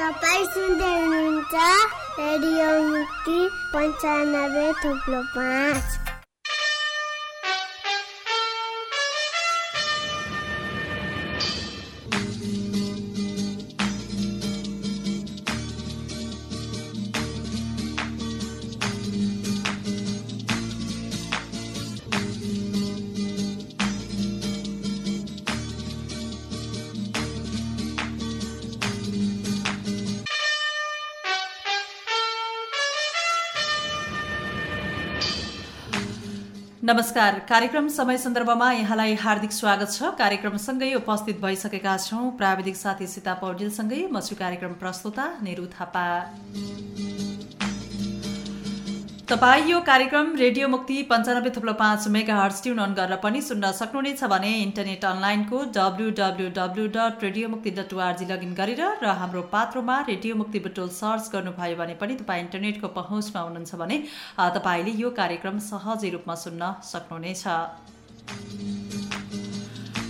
तपाईँ सुन्दै हुनुहुन्छ रेडियो मुक्ति पन्चानब्बे थुप्लो पाँच। नमस्कार। कार्यक्रम समय सन्दर्भमा यहाँलाई हार्दिक स्वागत छ। कार्यक्रमसँगै उपस्थित भइसकेका छौँ। प्राविधिक साथी सीता पौडेलसँगै म छु कार्यक्रम प्रस्तुता नेहरू थापा। तपाईँ यो कार्यक्रम रेडियो मुक्ति पन्चानब्बे थुप्लो पाँच मेगा हर्स ट्युन अन गरेर पनि सुन्न सक्नुहुनेछ भने इन्टरनेट अनलाइनको W W W dot radio Mukti dot O R G login गरेर र हाम्रो पात्रोमा रेडियो मुक्ति बुटोल सर्च गर्नुभयो भने पनि तपाईँ इन्टरनेटको पहुँचमा हुनुहुन्छ भने तपाईँले यो कार्यक्रम सहजै रूपमा सुन्न सक्नुहुनेछ।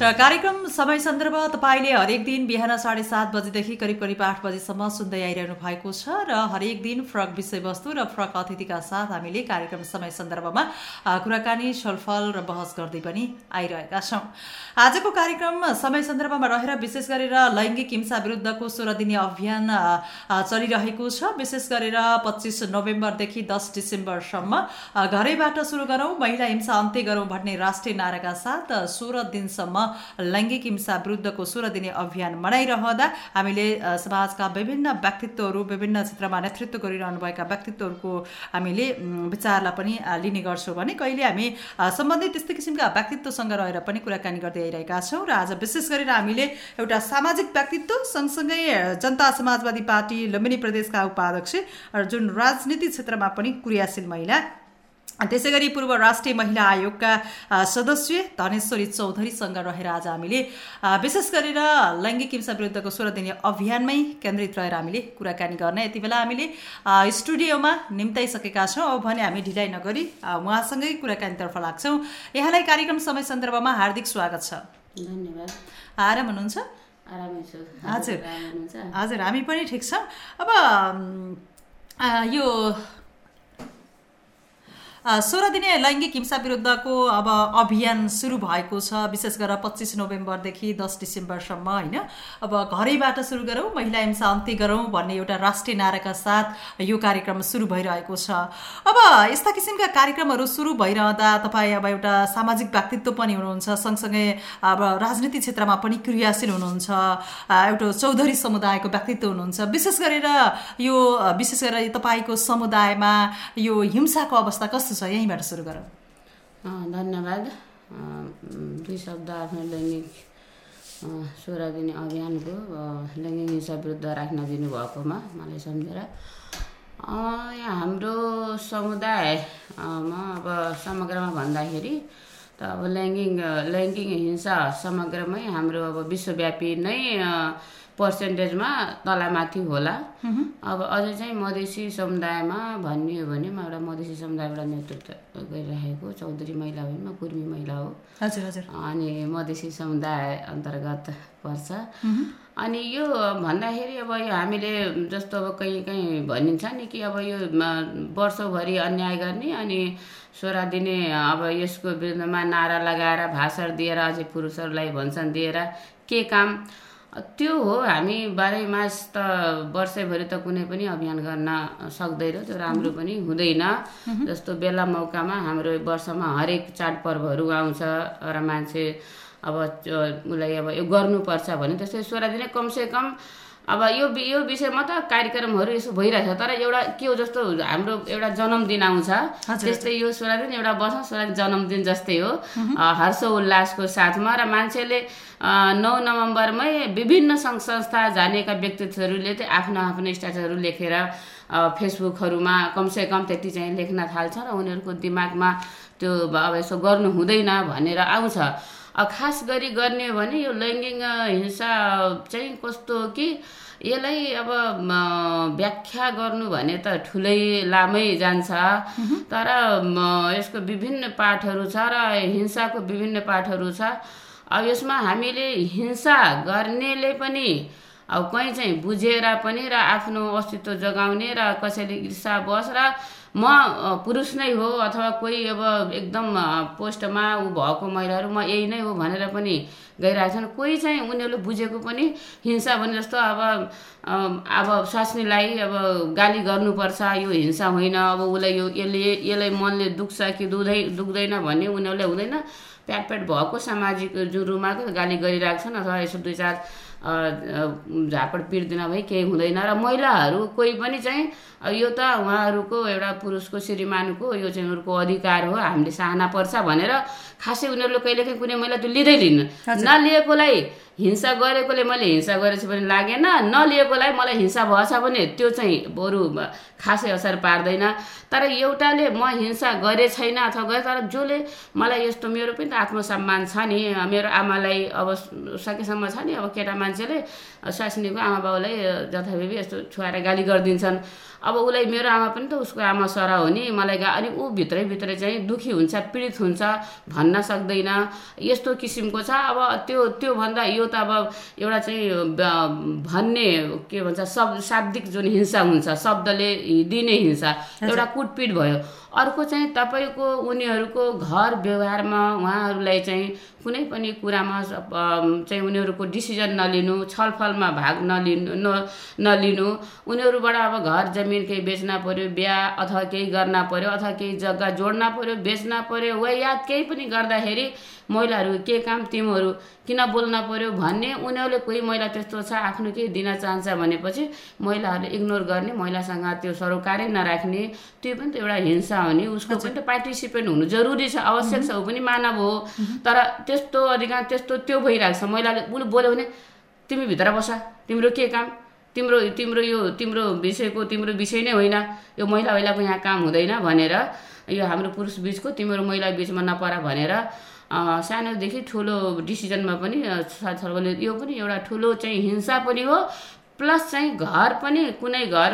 र कार्यक्रम समय सन्दर्भ तपाईँले हरेक दिन बिहान साढे सात बजीदेखि करिब करिब आठ बजीसम्म सुन्दै आइरहनु भएको छ र हरेक दिन फरक विषयवस्तु र फरक अतिथिका साथ हामीले कार्यक्रम समय सन्दर्भमा कुराकानी छलफल र बहस गर्दै पनि आइरहेका छौँ। आजको कार्यक्रम समय सन्दर्भमा रहेर विशेष गरेर लैङ्गिक हिंसा विरुद्धको सोह्र दिने अभियान चलिरहेको छ। विशेष गरेर पच्चिस नोभेम्बरदेखि दस डिसेम्बरसम्म घरैबाट सुरु गरौँ महिला हिंसा अन्त्य गरौँ भन्ने राष्ट्रिय नाराका साथ सोह्र दिनसम्म लैङ्गिक हिंसा विरुद्धको सोह्र दिने अभियान मनाइरहँदा हामीले समाजका विभिन्न व्यक्तित्वहरू विभिन्न क्षेत्रमा नेतृत्व गरिरहनुभएका व्यक्तित्वहरूको हामीले विचारलाई पनि लिने गर्छौँ भने कहिले हामी सम्बन्धित त्यस्तै किसिमका व्यक्तित्वसँग रहेर पनि कुराकानी गर्दै आइरहेका छौँ र आज विशेष गरेर हामीले एउटा सामाजिक व्यक्तित्व सँगसँगै जनता समाजवादी पार्टी लुम्बिनी प्रदेशका उपाध्यक्ष जुन राजनीति क्षेत्रमा पनि क्रियाशील महिला त्यसै गरी पूर्व राष्ट्रिय महिला आयोगका सदस्य धनेश्वरी चौधरीसँग रहेर आज हामीले विशेष गरेर लैङ्गिक हिंसा विरुद्धको सोह्र दिने अभियानमै केन्द्रित रहेर हामीले कुराकानी गर्ने यति बेला हामीले स्टुडियोमा निम्ताइसकेका छौँ। अब भने हामी ढिलाइ नगरी उहाँसँगै कुराकानीतर्फ लाग्छौँ। यहाँलाई कार्यक्रम समय सन्दर्भमा हार्दिक स्वागत छ। धन्यवाद। आराम हुनुहुन्छ? हजुर। हजुर हामी पनि ठिक छौँ। अब यो सोह्र दिने लैङ्गिक हिंसा विरुद्धको अब अभियान सुरु भएको छ विशेष गरेर पच्चिस नोभेम्बरदेखि दस डिसेम्बरसम्म होइन? अब घरैबाट सुरु गरौँ महिला हिंसा अन्त्य गरौँ भन्ने एउटा राष्ट्रिय नाराका साथ यो कार्यक्रम सुरु भइरहेको छ। अब यस्ता किसिमका कार्यक्रमहरू सुरु भइरहँदा तपाईँ अब एउटा सामाजिक व्यक्तित्व पनि हुनुहुन्छ सँगसँगै अब राजनीति क्षेत्रमा पनि क्रियाशील हुनुहुन्छ एउटा चौधरी समुदायको व्यक्तित्व हुनुहुन्छ। विशेष गरेर यो विशेष गरेर तपाईँको समुदायमा यो हिंसाको अवस्था कस्तो छ यहीँबाट सुरु गरौँ धन्यवाद दुई शब्द आफ्नो लैङ्गिक सोह्र दिने अभियानको लैङ्गिक हिंसा विरुद्ध राख्न दिनुभएकोमा मलाई सम्झेर यहाँ हाम्रो समुदायमा अब समग्रमा भन्दाखेरि त अब लैङ्गिक लैङ्गिक हिंसा समग्रमै हाम्रो अब विश्वव्यापी नै पर्सेन्टेजमा तलमाथि होला। अब अझै चाहिँ मधेसी समुदायमा भन्ने हो भने म एउटा मधेसी समुदायबाट नेतृत्व गरिरहेको चौधरी महिला होइन म कुर्मी महिला हो। हजुर हजुर। अनि मधेसी समुदाय अन्तर्गत पर्छ। अनि यो भन्दाखेरि अब यो हामीले जस्तो अब कहीँ कहीँ भनिन्छ नि कि अब यो वर्षौभरि अन्याय गर्ने अनि सोह्र दिने अब यसको विरुद्धमा नारा लगाएर भाषण दिएर अझै पुरुषहरूलाई भन्छन् दिएर के काम? त्यो हो हामी बाह्रै मास त वर्षैभरि त कुनै पनि अभियान गर्न सक्दैन त्यो राम्रो पनि हुँदैन। जस्तो बेला मौकामा हाम्रो वर्षमा हरेक चाडपर्वहरू आउँछ र मान्छे अब उसलाई अब यो गर्नुपर्छ भने त्यस्तै सोह्र दिने कमसेकम अब यो यो विषयमा त कार्यक्रमहरू यसो भइरहेछ तर एउटा के हो जस्तो हाम्रो एउटा जन्मदिन आउँछ। त्यस्तै यो सोह्र दिन एउटा वर्ष सोह्र दिन जन्मदिन जस्तै हो। हर्ष उल्लासको साथमा र मान्छेले नौ नोभेम्बरमै विभिन्न सङ्घ संस्था जानेका व्यक्तित्वहरूले चाहिँ आफ्नो आफ्नो स्ट्याटसहरू लेखेर फेसबुकहरूमा कमसेकम त्यति चाहिँ लेख्न थाल्छ र उनीहरूको दिमागमा त्यो अब यसो गर्नु हुँदैन भनेर आउँछ। खास गरी गर्ने हो भने यो लैङ्गिक हिंसा चाहिँ कस्तो हो कि यसलाई अब व्याख्या गर्नु भने त ठुलै लामै जान्छ। तर यसको विभिन्न पाठहरू छ र हिंसाको विभिन्न पाठहरू छ। अब यसमा हामीले हिंसा गर्नेले पनि अब कहीँ चाहिँ बुझेर पनि र आफ्नो अस्तित्व जगाउने र कसैले ईर्षावश र म पुरुष नै हो अथवा कोही अब एकदम पोस्टमा ऊ भएको महिलाहरू म यही नै हो भनेर पनि गइरहेको छन्। कोही चाहिँ उनीहरूले बुझेको पनि हिंसा भने जस्तो अब अब स्वास्नीलाई अब गाली गर्नुपर्छ यो हिंसा होइन अब उसलाई यो यसले यसलाई मनले दुख्छ कि दुख्दै दुख्दैन भन्ने उनीहरूले हुँदैन। प्याट प्याट भएको सामाजिक जुन रुमाको गाली गरिरहेको छन् अथवा यसो दुई चार झापड पिर्दिन भए केही हुँदैन। र महिलाहरू कोही पनि चाहिँ यो त उहाँहरूको एउटा पुरुषको श्रीमानको यो चाहिँ उनीहरूको अधिकार हो हामीले चाहना पर्छ भनेर खासै उनीहरूले कहिलेकाहीँ कुनै महिला त्यो लिँदै लिन्न नलिएकोलाई हिंसा गरेकोले मैले हिंसा गरेछु भने लागेन। नलिएकोलाई मलाई हिंसा भएछ भने त्यो चाहिँ बरु खासै असर पार्दैन। तर एउटाले म हिंसा गरे छैन अथवा गरे तर जसले मलाई यस्तो मेरो पनि त आत्मसम्मान छ नि। मेरो आमालाई अब सकेसम्म छ नि अब केटा मान्छेले स्वास्नीको आमा बाउलाई जथाभावी यस्तो छुवाएर गाली गरिदिन्छन्। अब उसलाई मेरो आमा पनि त उसको आमा सर हो नि। मलाई गा अनि ऊ भित्रै भित्रै चाहिँ दुखी हुन्छ पीडित हुन्छ भन्न सक्दैन। यस्तो किसिमको छ। अब त्यो त्योभन्दा यो त अब एउटा चाहिँ भन्ने के भन्छ शब्द शाब्दिक जुन हिंसा हुन्छ शब्दले दिने हिंसा एउटा कुटपिट भयो। अर्को चाहिँ तपाईँको उनीहरूको घर व्यवहारमा उहाँहरूलाई चाहिँ कुनै पनि कुरामा चाहिँ उनीहरूको डिसिजन नलिनु छलफलमा भाग नलिनु न नलिनु। उनीहरूबाट अब घर जमिन केही बेच्न पर्यो बिहा अथवा केही गर्न पर्यो अथवा केही जग्गा जोड्न पर्यो बेच्न पर्यो वा या केही पनि गर्दाखेरि महिलाहरू के काम तिमीहरू किन बोल्न पर्यो भन्ने उनीहरूले कोही महिला त्यस्तो छ आफ्नो केही दिन चाहन्छ भनेपछि महिलाहरूले इग्नोर गर्ने महिलासँग त्यो सरोकारै नराख्ने त्यो पनि त एउटा हिंसा हो नि। उसको पनि त पार्टिसिपेन्ट हुनु जरुरी छ आवश्यक छ ऊ पनि मानव हो। तर त्यस्तो अधिकांश त्यस्तो त्यो भइरहेको छ। महिलाले उसले बोल्यो भने तिमी भित्र बस तिम्रो के काम? तिम्रो तिम्रो यो तिम्रो विषयको तिम्रो विषय नै होइन। यो महिला महिलाको यहाँ काम हुँदैन भनेर यो हाम्रो पुरुष बिचको तिम्रो महिला बिचमा नपरा भनेर सानोदेखि ठुलो डिसिजनमा पनि छलफल यो पनि एउटा ठुलो चाहिँ हिंसा पनि हो। प्लस चाहिँ घर पनि कुनै घर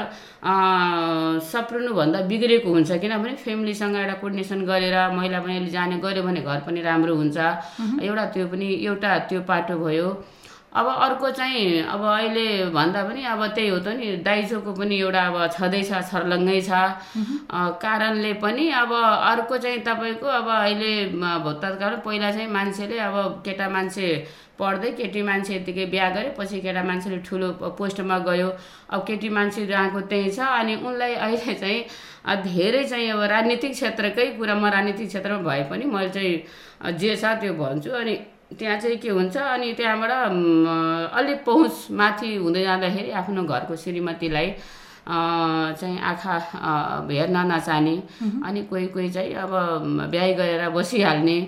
सप्रिनुभन्दा बिग्रेको हुन्छ किनभने फ्यामिलीसँग एउटा कोर्डिनेसन गरेर महिला पनि जाने गऱ्यो भने घर पनि राम्रो हुन्छ। एउटा त्यो पनि एउटा त्यो पाटो भयो। अब अर्को चाहिँ अब अहिले भन्दा पनि अब त्यही हो त नि दाइजोको पनि एउटा अब छँदैछ छर्लङ्गै छ। कारणले पनि अब अर्को चाहिँ तपाईँको अब अहिले तत्काल पहिला चाहिँ मान्छेले अब केटा मान्छे पढ्दै केटी मान्छे यतिकै बिहा गरे पछि केटा मान्छेले ठुलो पोस्टमा गयो। अब केटी मान्छे जहाँको त्यही छ अनि उनलाई अहिले चाहिँ धेरै चाहिँ अब राजनीतिक क्षेत्रकै कुरा म राजनीतिक क्षेत्रमा भए पनि मैले चाहिँ जे छ त्यो भन्छु। अनि त्यहाँ चाहिँ के हुन्छ अनि त्यहाँबाट म, अलिक पहुँच माथि हुँदै जाँदाखेरि आफ्नो घरको श्रीमतीलाई चाहिँ आँखा हेर्न नचाहने अनि कोही कोही चाहिँ अब बिहा गरेर बसिहाल्ने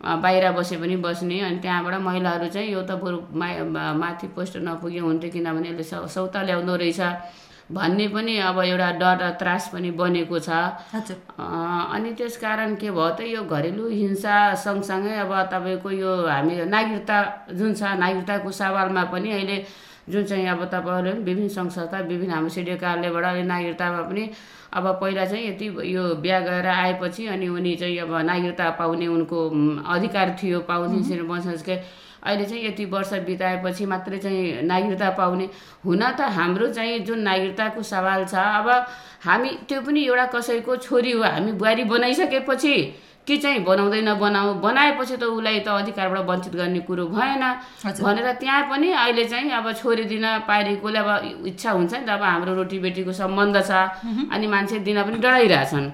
बाहिर बसे पनि बस्ने अनि त्यहाँबाट महिलाहरू चाहिँ यो त बरु मा माथि पोस्ट नपुग्यो हुन्थ्यो किनभने यसले सौता ल्याउँदो रहेछ। भन्ने पनि अब एउटा डर र त्रास पनि बनेको छ। अनि त्यस कारण के भयो त यो घरेलु हिंसा सँगसँगै अब तपाईँको यो हामी नागरिकता जुन छ नागरिकताको सवालमा पनि अहिले जुन चाहिँ अब तपाईँहरूले विभिन्न सङ्घ संस्था विभिन्न हाम्रो सिडिओ कार्यालयबाट अहिले नागरिकतामा पनि अब पहिला चाहिँ यति यो बिहा गरेर आएपछि अनि उनी चाहिँ अब नागरिकता पाउने उनको अधिकार थियो पाउने श्री वंशजकै अहिले चाहिँ यति वर्ष बिताएपछि मात्रै चाहिँ नागरिकता पाउने हुन त हाम्रो चाहिँ जुन नागरिकताको सवाल छ अब हामी त्यो पनि एउटा कसैको छोरी हो हामी बुहारी बनाइसकेपछि के चाहिँ बनाउँदै नबनाऊ? बनाएपछि त उसलाई त अधिकारबाट वञ्चित गर्ने कुरो भएन। भनेर त्यहाँ पनि अहिले चाहिँ अब छोरी दिन पारेकोले अब इच्छा हुन्छ नि त अब हाम्रो रोटीबेटीको सम्बन्ध छ। अनि मान्छे दिन पनि डराइरहेछन्।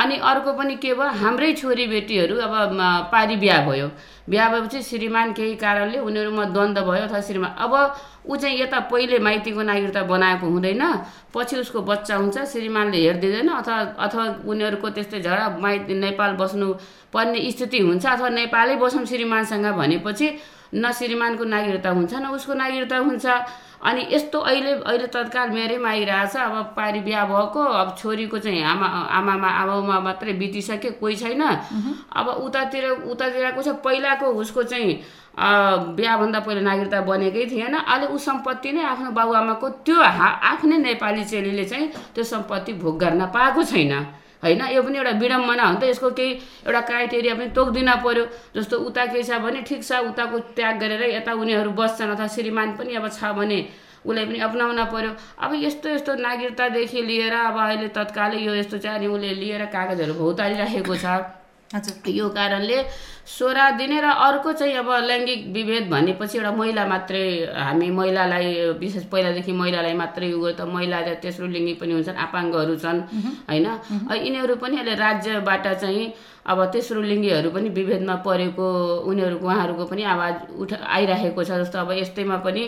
अनि अर्को पनि के भयो? हाम्रै छोरी बेटीहरू अब पारी बिहा भयो। बिहा भएपछि श्रीमान केही कारणले उनीहरूमा द्वन्द्व भयो अथवा श्रीमान। अब ऊ चाहिँ यता पहिले माइतीको नागरिकता बनाएको हुँदैन पछि उसको बच्चा हुन्छ श्रीमानले हेरिदिँदैन अथवा अथवा उनीहरूको त्यस्तै झगडा माइती नेपाल बस्नु पर्ने स्थिति हुन्छ अथवा नेपालै बसौँ श्रीमानसँग भनेपछि न श्रीमानको नागरिकता हुन्छ न उसको नागरिकता हुन्छ। अनि यस्तो अहिले अहिले तत्काल मेरैमा आइरहेछ। अब पारी बिहा भएको अब छोरीको चाहिँ आमा आमामा आमामा मात्रै बितिसक्यो कोही छैन। अब उतातिर उतातिरको छ पहिलाको उसको चाहिँ बिहाभन्दा पहिला नागरिकता बनेकै थिएन। अहिले ऊ सम्पत्ति नै आफ्नो बाबुआमाको त्यो आफ्नै नेपाली चेलीले चाहिँ त्यो सम्पत्ति भोग गर्न पाएको छैन। होइन यो पनि एउटा विडम्बना हो नि त। यसको केही एउटा क्राइटेरिया पनि तोक्दिन पर्यो। जस्तो उता के छ भने ठिक छ उताको त्याग गरेर यता उनीहरू बस्छन् अथवा श्रीमान पनि अब छ भने उसलाई पनि अपनाउन पर्यो। अब यस्तो यस्तो नागरिकतादेखि लिएर अब अहिले तत्कालै यो यस्तो चाहिँ अनि उसले लिएर कागजहरू भौतारिराखेको छ। यो कारणले सोह्र दिने र अर्को चाहिँ अब लैङ्गिक विभेद भनेपछि एउटा महिला मात्रै हामी महिलालाई विशेष पहिलादेखि महिलालाई मात्रै उयो त महिला र तेस्रो लिङ्गी पनि हुन्छन् आपाङ्गहरू छन् होइन? यिनीहरू पनि अहिले राज्यबाट चाहिँ अब तेस्रो लिङ्गीहरू पनि विभेदमा परेको उनीहरूको उहाँहरूको पनि आवाज उठ आइरहेको छ जस्तो अब यस्तैमा पनि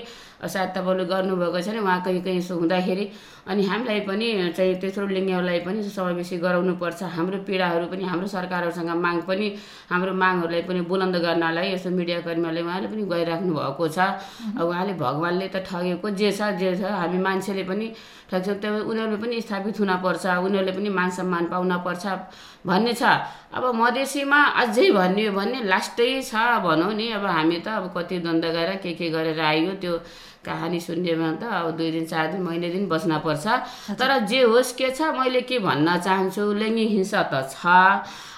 सायद तपाईँले गर्नुभएको छ नि उहाँ कहीँ कहीँ यसो हुँदाखेरि। अनि हामीलाई पनि चाहिँ तेस्रो लिङ्गीहरूलाई पनि समावेशी गराउनुपर्छ। हाम्रो पीडाहरू पनि हाम्रो सरकारहरूसँग माग पनि हाम्रो मागहरूलाई पनि बुलन्द गर्नलाई यसो मिडियाकर्मीहरूले उहाँले पनि गइराख्नु भएको छ। अब उहाँले भगवान्ले त ठगेको जे छ जे छ हामी मान्छेले पनि ठग्छ। त्यो उनीहरूले पनि स्थापित हुनपर्छ उनीहरूले पनि मान सम्मान पाउनपर्छ भन्ने छ। अब मधेसीमा अझै भन्यो भने लास्टै छ भनौँ नि अब हामी त अब कति द्वन्द गएर के के गरेर आयो त्यो कहानी सुन्नेमा त अब दुई दिन चार दिन महिना दिन बस्न पर्छ। तर जे होस् के छ मैले के भन्न चाहन्छु लैङ्गिक हिंसा त छ।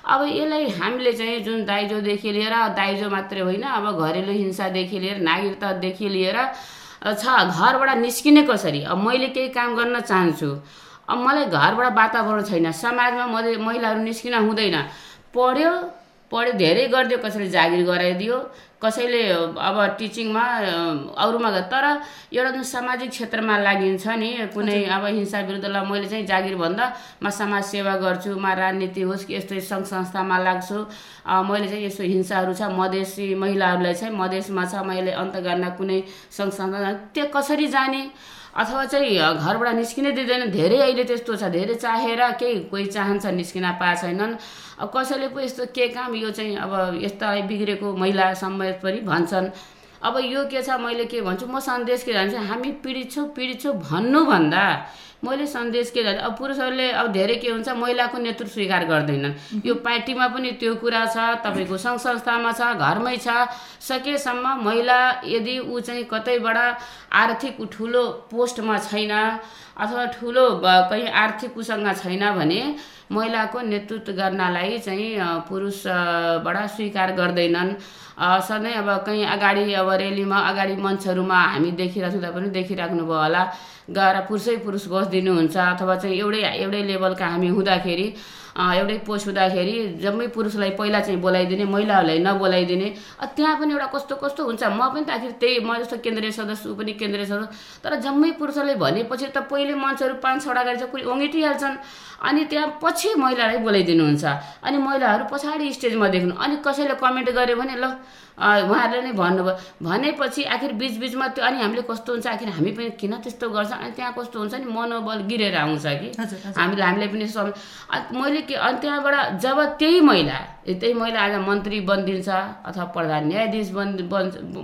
अब यसलाई हामीले चाहिँ जुन दाइजोदेखि लिएर दाइजो मात्रै होइन अब घरेलु हिंसादेखि लिएर नागरिकतादेखि लिएर छ घरबाट निस्किने कसरी? अब मैले केही काम गर्न चाहन्छु। अब मलाई घरबाट वातावरण छैन समाजमा मधे महिलाहरू निस्किन हुँदैन। पढ्यो पढ्यो धेरै गरिदियो कसैले जागिर गराइदियो कसैले अब टिचिङमा अरूमा तर एउटा जुन सामाजिक क्षेत्रमा लागिन्छ नि कुनै अब हिंसा विरुद्धलाई मैले चाहिँ जागिर भन्दा म समाज सेवा गर्छु म राजनीति होस् कि यस्तै सङ्घ संस्थामा लाग्छु मैले चाहिँ यस्तो हिंसाहरू छ मधेसी महिलाहरूलाई चाहिँ मधेसमा छ मैले अन्त गर्न कुनै सङ्घ संस्था त्यो कसरी जाने? अथवा चाहिँ घरबाट निस्किनै दिँदैन। धेरै अहिले त्यस्तो छ। धेरै चाहेर केही कोही चाहन्छ निस्किन पाएको छैनन्। अब कसैले पो यस्तो के काम यो चाहिँ अब यस्ता बिग्रेको महिला समेत पनि भन्छन्। अब यो के छ मैले के भन्छु म सन्देश के जान्छु हामी पीडित छौँ पीडित छौँ भन्नुभन्दा मैले सन्देश के अब पुरुषहरूले अब धेरै के हुन्छ महिलाको नेतृत्व स्वीकार गर्दैनन् यो पार्टीमा पनि त्यो कुरा छ तपाईँको सङ्घ संस्थामा छ घरमै छ। सकेसम्म महिला यदि ऊ चाहिँ कतैबाट आर्थिक ठुलो पोस्टमा छैन अथवा ठुलो कहीँ आर्थिक उसँग छैन भने महिलाको नेतृत्व गर्नलाई चाहिँ पुरुषबाट स्वीकार गर्दैनन्। सधैँ अब कहीँ अगाडि अब रेलीमा अगाडि मञ्चहरूमा हामी देखिरहेको पनि देखिराख्नुभयो होला। गएर पुरुषै पुरुष बसिदिनुहुन्छ अथवा चाहिँ एउटै एउटै लेभलका हामी हुँदाखेरि एउटै पोस्ट हुँदाखेरि जम्मै पुरुषलाई पहिला चाहिँ बोलाइदिने महिलाहरूलाई नबोलाइदिने। त्यहाँ पनि एउटा कस्तो कस्तो हुन्छ? म पनि त आखिर त्यही म जस्तो केन्द्रीय सदस्य ऊ पनि केन्द्रीय सदस्य। तर जम्मै पुरुषलाई भनेपछि त पहिले मञ्चहरू पाँच छवटा चाहिँ कोही ओङ्गिटिहाल्छन्। अनि त्यहाँ पछि महिलालाई बोलाइदिनुहुन्छ। अनि महिलाहरू पछाडि स्टेजमा देख्नु। अनि कसैले कमेन्ट गर्यो भने ल उहाँहरूले नै भन्नुभयो। भनेपछि आखिर बिचबिचमा त्यो अनि हामीले कस्तो हुन्छ? आखिर हामी पनि किन त्यस्तो गर्छ? अनि त्यहाँ कस्तो हुन्छ नि? मनोबल गिरेर आउँछ कि? हामीले हामीले पनि मैले के अनि त्यहाँबाट जब त्यही महिला त्यही महिला आज मन्त्री बनिदिन्छ अथवा प्रधान न्यायाधीश बन्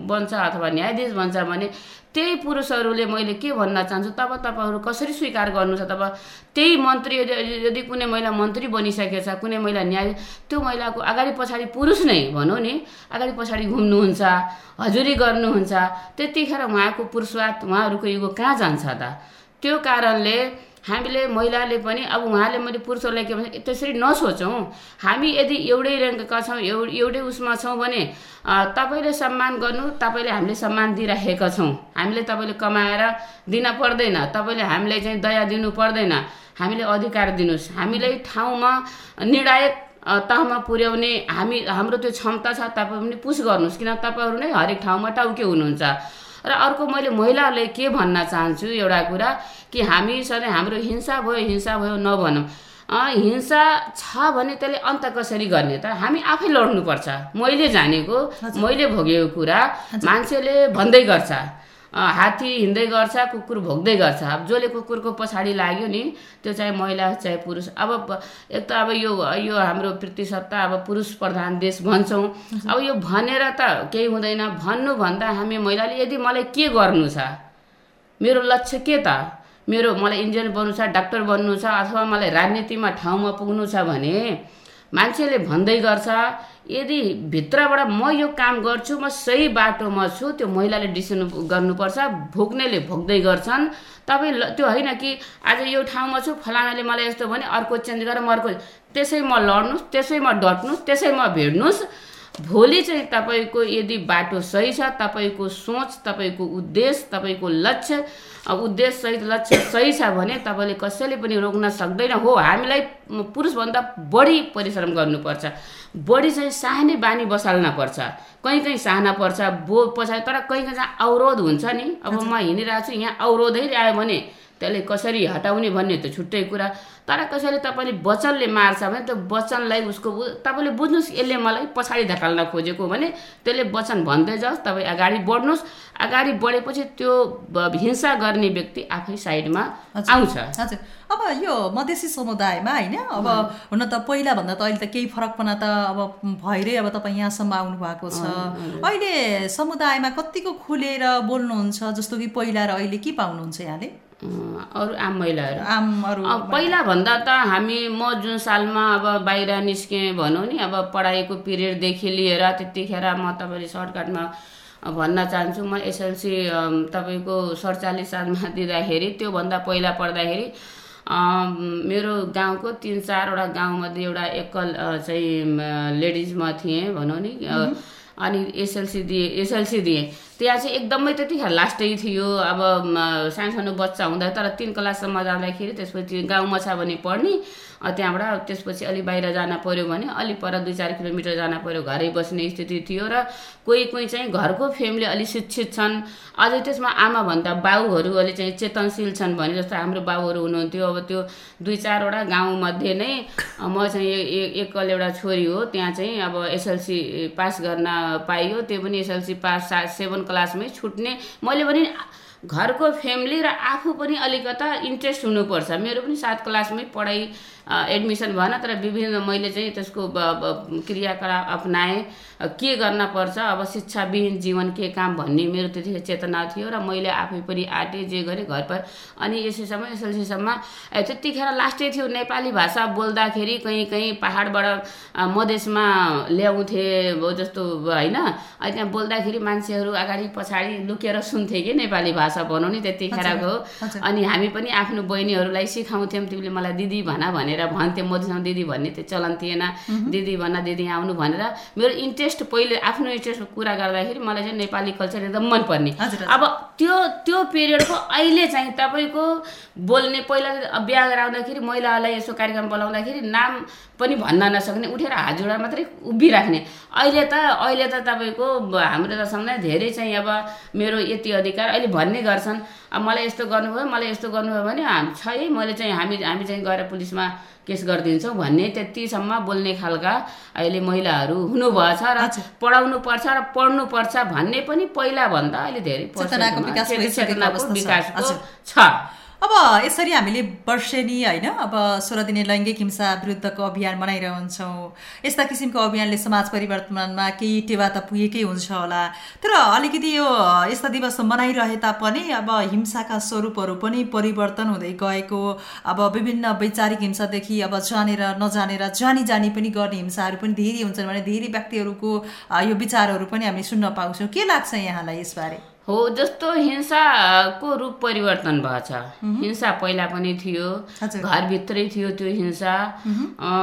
बन्छ अथवा न्यायाधीश बन्छ भने त्यही पुरुषहरूले मैले के भन्न चाहन्छु तब तपाईँहरू कसरी स्वीकार गर्नु छ तब त्यही मन्त्री यदि कुनै महिला मन्त्री बनिसकेको छ कुनै महिला न्याय त्यो महिलाको अगाडि पछाडि पुरुष नै भनौँ नि अगाडि पछाडि घुम्नुहुन्छ हजुरी गर्नुहुन्छ त्यतिखेर उहाँको पुरुषवाद उहाँहरूको युगो कहाँ जान्छ त? त्यो कारणले हामीले महिलाले पनि अब उहाँले मैले पुरुषहरूलाई के भन्छ त्यसरी नसोचौँ। हामी यदि एउटै ऱ्याङ्कका छौँ एउ एउटै उसमा छौँ भने तपाईँले सम्मान गर्नु तपाईँले हामीले सम्मान दिइराखेका छौँ। हामीले तपाईँले कमाएर दिन पर्दैन तपाईँले हामीलाई चाहिँ दया दिनु पर्दैन। हामीले अधिकार दिनुहोस्। हामीलाई ठाउँमा निर्णायक तहमा पुर्याउने हामी हाम्रो त्यो क्षमता छ तपाईँ पनि पुस गर्नुहोस्। किन तपाईँहरू नै हरेक ठाउँमा टाउके हुनुहुन्छ। र अर्को मैले महिलाहरूले के भन्न चाहन्छु एउटा कुरा कि हामी सधैँ हाम्रो हिंसा भयो हिंसा भयो नभनौँ। हिंसा छ भने त्यसले अन्त कसरी गर्ने त? हामी आफै लड्नुपर्छ। मैले जानेको मैले भोगेको कुरा मान्छेले भन्दै गर्छ। हात्ती हिँड्दै गर्छ कुकुर भोग्दै गर्छ। अब जसले कुकुरको पछाडि लाग्यो नि त्यो चाहे महिला चाहे पुरुष। अब एक त अब यो यो हाम्रो प्रतिशत त अब पुरुष प्रधान देश भन्छौँ। अब यो भनेर त केही हुँदैन। भन्नुभन्दा हामी महिलाले यदि मलाई के गर्नु छ? मेरो लक्ष्य के त? मेरो मलाई इन्जिनियर बन्नु छ डाक्टर बन्नु छ अथवा मलाई राजनीतिमा ठाउँमा पुग्नु छ भने मान्छेले भन्दै गर्छ यदि भित्रबाट म यो काम गर्छु म सही बाटोमा छु त्यो महिलाले डिसिसन गर्नुपर्छ भोग्नेले भोग्दै गर्छन्। तपाईँ त्यो होइन कि आज यो ठाउँमा छु फलानाले मलाई यस्तो भने अर्को चेन्ज गरेर म अर्को त्यसै म लड्नुहोस् त्यसै म डट्नुहोस् त्यसै म भिड्नुहोस् भोलि चाहिँ तपाईँको यदि बाटो सही छ तपाईँको सोच तपाईँको उद्देश्य तपाईँको लक्ष्य अब उद्देश्य सहित लक्ष्य सही छ भने तपाईँले कसैले पनि रोक्न सक्दैन। हो हामीलाई पुरुषभन्दा बढी परिश्रम गर्नुपर्छ। बढी चाहिँ साहने बानी बसाल्न पर्छ। कहीँ कहीँ साहना पर्छ बो पछाडि तर कहीँ कहीँ अवरोध हुन्छ नि। अब म हिँडिरहेको छु यहाँ अवरोधै आयो भने त्यसले कसरी हटाउने भन्ने त छुट्टै कुरा। तर कसैले तपाईँले वचनले मार्छ भने त्यो वचनलाई उसको तपाईँले बुझ्नुहोस् यसले मलाई पछाडि धकाल्न खोजेको भने त्यसले वचन भन्दै जाओस् तपाईँ अगाडि बढ्नुहोस्। अगाडि बढेपछि त्यो हिंसा गर्ने व्यक्ति आफै साइडमा। आउँछ। हजुर। अब यो मधेसी समुदायमा होइन अब हुन त पहिलाभन्दा त अहिले त केही फरकपना त अब भएरै अब तपाईँ यहाँसम्म आउनु भएको छ अहिले समुदायमा कतिको खुलेर बोल्नुहुन्छ जस्तो कि पहिला र अहिले के पाउनुहुन्छ यहाँले? अरू आम महिलाहरू। आम अरू अब पहिलाभन्दा त हामी म जुन सालमा अब बाहिर निस्केँ भनौँ नि अब पढाइको पिरियडदेखि लिएर त्यतिखेर म तपाईँले सर्टकटमा भन्न चाहन्छु। म एसएलसी तपाईँको सडचालिस सालमा दिँदाखेरि त्योभन्दा पहिला पढ्दाखेरि मेरो गाउँको तिन चारवटा गाउँमध्ये एउटा एकल चाहिँ म, लेडिज म थिएँ भनौँ नि। अनि एसएलसी दिएँ एसएलसी दिएँ। त्यहाँ चाहिँ एकदमै त्यतिखेर लास्टै थियो। अब म, सानसानो बच्चा हुँदा तर तिन क्लाससम्म जाँदाखेरि त्यसपछि गाउँमा छ भने पढ्ने। त्यहाँबाट त्यसपछि अलि बाहिर जान पर्यो भने अलि पर दुई चार किलोमिटर जान पर्यो घरै बस्ने स्थिति थियो र कोही कोही चाहिँ घरको फ्यामिली अलि शिक्षित छन्। अझै त्यसमा आमाभन्दा बाउहरू अलि चाहिँ चेतनशील छन् भने जस्तो हाम्रो बाउहरू हुनुहुन्थ्यो। अब त्यो दुई चारवटा गाउँमध्ये नै म चाहिँ एकल एउटा छोरी हो। त्यहाँ चाहिँ अब एसएलसी पास गर्न पाइयो। त्यो पनि एसएलसी पास सेभेन क्लासमै छुट्ने। मैले पनि घरको फ्यामिली र आफू पनि अलिकता इन्ट्रेस्ट हुनुपर्छ। मेरो पनि सात क्लासमै पढाइ एडमिसन भएन तर विभिन्न मैले चाहिँ त्यसको क्रियाकलाप अप्नाएँ। के गर्न पर्छ अब शिक्षाविहीन जीवन के काम भन्ने मेरो त्यतिखेर चेतना थियो र मैले आफै पनि आँटेँ जे गरेँ घर पर। अनि एसएसम्म एसएलसीसम्म त्यतिखेर लास्टै थियो नेपाली भाषा बोल्दाखेरि कहीँ कहीँ पाहाडबाट मधेसमा ल्याउँथे जस्तो होइन। अनि त्यहाँ बोल्दाखेरि मान्छेहरू अगाडि पछाडि लुकेर सुन्थे कि नेपाली भाषा? भनौँ नि त्यतिखेरको। अनि हामी पनि आफ्नो बहिनीहरूलाई सिकाउँथ्यौँ। तिमीले मलाई दिदी भन भनेर भन्थ्यौँ। मधेसमा दिदी भन्ने त्यो चलन थिएन। दिदी भन दिदी आउनु भनेर। मेरो इन्ट्रेस्ट पहिले आफ्नो इन्ट्रेस्ट कुरा गर्दाखेरि मलाई चाहिँ नेपाली कल्चर एकदम मनपर्ने। अब त्यो त्यो पिरियडको अहिले चाहिँ तपाईँको बोल्ने पहिला बिहा गरेर आउँदाखेरि महिलाहरूलाई यसो कार्यक्रम बोलाउँदाखेरि नाम पनि भन्न नसक्ने उठेर हात जोडेर मात्रै उभिराख्ने। अहिले त अहिले त तपाईँको हाम्रो त धेरै चाहिँ अब मेरो यति अधिकार। अहिले भन्ने गर्छन् अब मलाई यस्तो गर्नुभयो मलाई यस्तो गर्नुभयो भने हाम- छ है मैले चाहिँ हामी हामी चाहिँ गएर पुलिसमा केस गरिदिन्छौँ भन्ने त्यतिसम्म बोल्ने खालका अहिले महिलाहरू हुनुभएछ र। पढाउनु पर्छ र पढ्नु पर्छ भन्ने पनि पहिलाभन्दा अहिले धेरै चेतनाको। विकासको। छ अब यसरी हामीले वर्षेनी होइन? अब सोह्र दिने लैङ्गिक हिंसा विरुद्धको अभियान मनाइरहन्छौँ यस्ता किसिमको अभियानले समाज परिवर्तनमा केही टेवा त पुगेकै हुन्छ होला। तर अलिकति यो यस्ता दिवस मनाइरहे तापनि अब हिंसाका स्वरूपहरू पनि परिवर्तन हुँदै गएको। अब विभिन्न वैचारिक हिंसादेखि अब जानेर नजानेर जानी जानी पनि गर्ने हिंसाहरू पनि धेरै हुन्छन् भने धेरै व्यक्तिहरूको यो विचारहरू पनि हामी सुन्न पाउँछौँ। के लाग्छ यहाँलाई यसबारे? हो जस्तो हिंसाको रूप परिवर्तन भएछ हिंसा पहिला पनि थियो। घरभित्रै थियो त्यो हिंसा।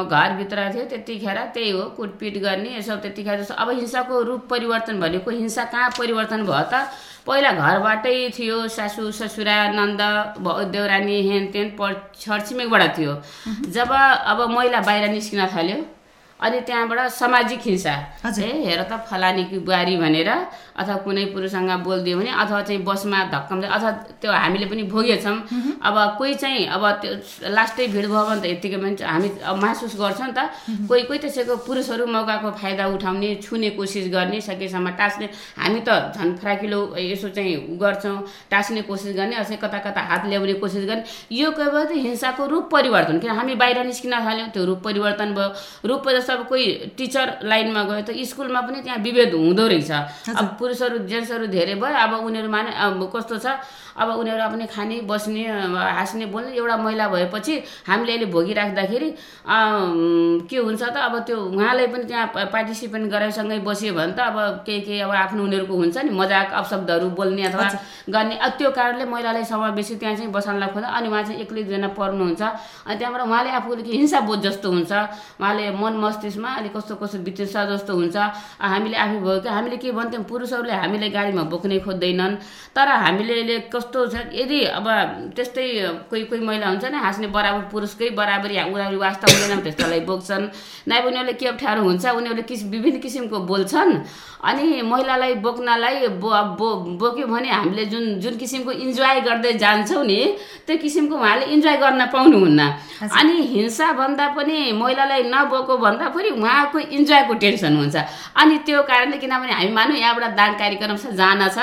घरभित्र थियो त्यतिखेर त्यही हो कुटपिट गर्ने यसो त्यतिखेर जस्तो। अब हिंसाको रूप परिवर्तन भनेको हिंसा कहाँ परिवर्तन भयो त? पहिला घरबाटै थियो सासु ससुरा नन्द देउरानी हेनतेन छरछिमेकबाट थियो। जब अब महिला बाहिर निस्किन थाल्यो अनि त्यहाँबाट सामाजिक हिंसा। ए हेर त फलानीकी बुहारी भनेर अथवा कुनै पुरुषसँग बोलिदियो भने अथवा चाहिँ बसमा धक्कम अथवा त्यो हामीले पनि भोगेछौँ। अब कोही चाहिँ अब त्यो लास्टै भिड भयो भने त यत्तिकै पनि हामी अब महसुस गर्छौँ नि त कोही कोही त्यसैको पुरुषहरू मौकाको फाइदा उठाउने छुने कोसिस गर्ने सकेसम्म टाँस्ने। हामी त झन् फराकिलो यसो चाहिँ गर्छौँ टाँस्ने कोसिस गर्ने अझै कता कता हात ल्याउने कोसिस गर्ने। यो के भयो त हिंसाको रूप परिवर्तन किन हामी बाहिर निस्किन थाल्यौँ त्यो रूप परिवर्तन भयो। रूप जस्तो अब कोही टिचर लाइनमा गयो त स्कुलमा पनि त्यहाँ विभेद हुँदो रहेछ। अब पुरुषहरू जेन्ट्सहरू धेरै भयो। अब उनीहरूमा नै अब कस्तो छ? अब उनीहरू आफ्नो खाने बस्ने हाँस्ने बोल्ने एउटा महिला भएपछि हामीले अहिले भोगिराख्दाखेरि के हुन्छ त? अब त्यो उहाँलाई पनि त्यहाँ पा- पार्टिसिपेट गराइसँगै बस्यो भने त अब केही केही अब आफ्नो उनीहरूको हुन्छ नि मजाक अपशब्दहरू बोल्ने अथवा गर्ने। अब त्यो कारणले महिलालाई समावेशी त्यहाँ चाहिँ बसाल्न खोज्दा अनि उहाँ चाहिँ एक्लै दुईजना पर्नुहुन्छ अनि त्यहाँबाट उहाँले आफूले हिंसा बोध जस्तो हुन्छ। उहाँले मन बस्तिसमा अनि कस्तो कस्तो बितेछ जस्तो हुन्छ। हामीले आफै भयो कि हामीले के भन्थ्यौँ? पुरुषहरूले हामीले गाडीमा बोक्नै खोज्दैनन्। तर हामीले कस्तो छ यदि अब त्यस्तै कोही कोही महिला हुन्छ नि हाँस्ने बराबर पुरुषकै बराबरी उनीहरू वास्ता हुँदैन त्यस्तोलाई बोक्छन्। नाइ उनीहरूले के अप्ठ्यारो हुन्छ उनीहरूले किस विभिन्न किसिमको बोल्छन्। अनि महिलालाई बोक्नलाई बो बो बोक्यो भने हामीले जुन जुन किसिमको इन्जोय गर्दै जान्छौँ नि त्यो किसिमको उहाँले इन्जोय गर्न पाउनुहुन्न। अनि हिंसा भन्दा पनि महिलालाई नबोको भन्दा पनि उहाँको इन्जोयको टेन्सन हुन्छ। अनि त्यो कारणले किनभने हामी मानौँ यहाँबाट दान कार्यक्रम छ जान छ।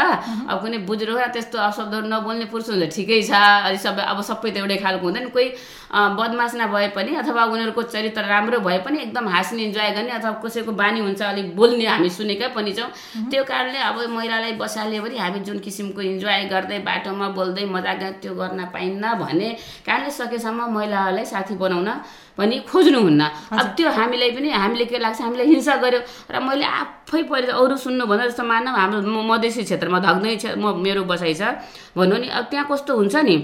अब कुनै बुजुर्ग त्यस्तो अशब्दहरू नबोल्ने पुरुष हुन्छ ठिकै छ। अनि सबै अब सबै त एउटै खालको हुँदैन। कोही बदमास नभए पनि अथवा उनीहरूको चरित्र राम्रो भए पनि एकदम हाँस्ने इन्जोय गर्ने अथवा कसैको बानी हुन्छ अलिक बोल्ने हामी सुनेकै पनि छौँ। त्यो कारणले अब महिलालाई बसाल्यो भने हामी जुन किसिमको इन्जोय गर्दै बाटोमा बोल्दै मजा गर त्यो गर्न पाइन्न भने कारणले सकेसम्म महिलाहरूलाई साथी बनाउन पनि खोज्नुहुन्न अब त्यो हामीलाई पनि हामीले के लाग्छ हामीले हिंसा गर्यो। र मैले आफै पहिले अरू सुन्नुभन्दा जस्तो मानव हाम्रो मधेसी क्षेत्रमा धग्नै छ म मेरो बसाइ छ। भन्नु नि अब त्यहाँ कस्तो हुन्छ नि?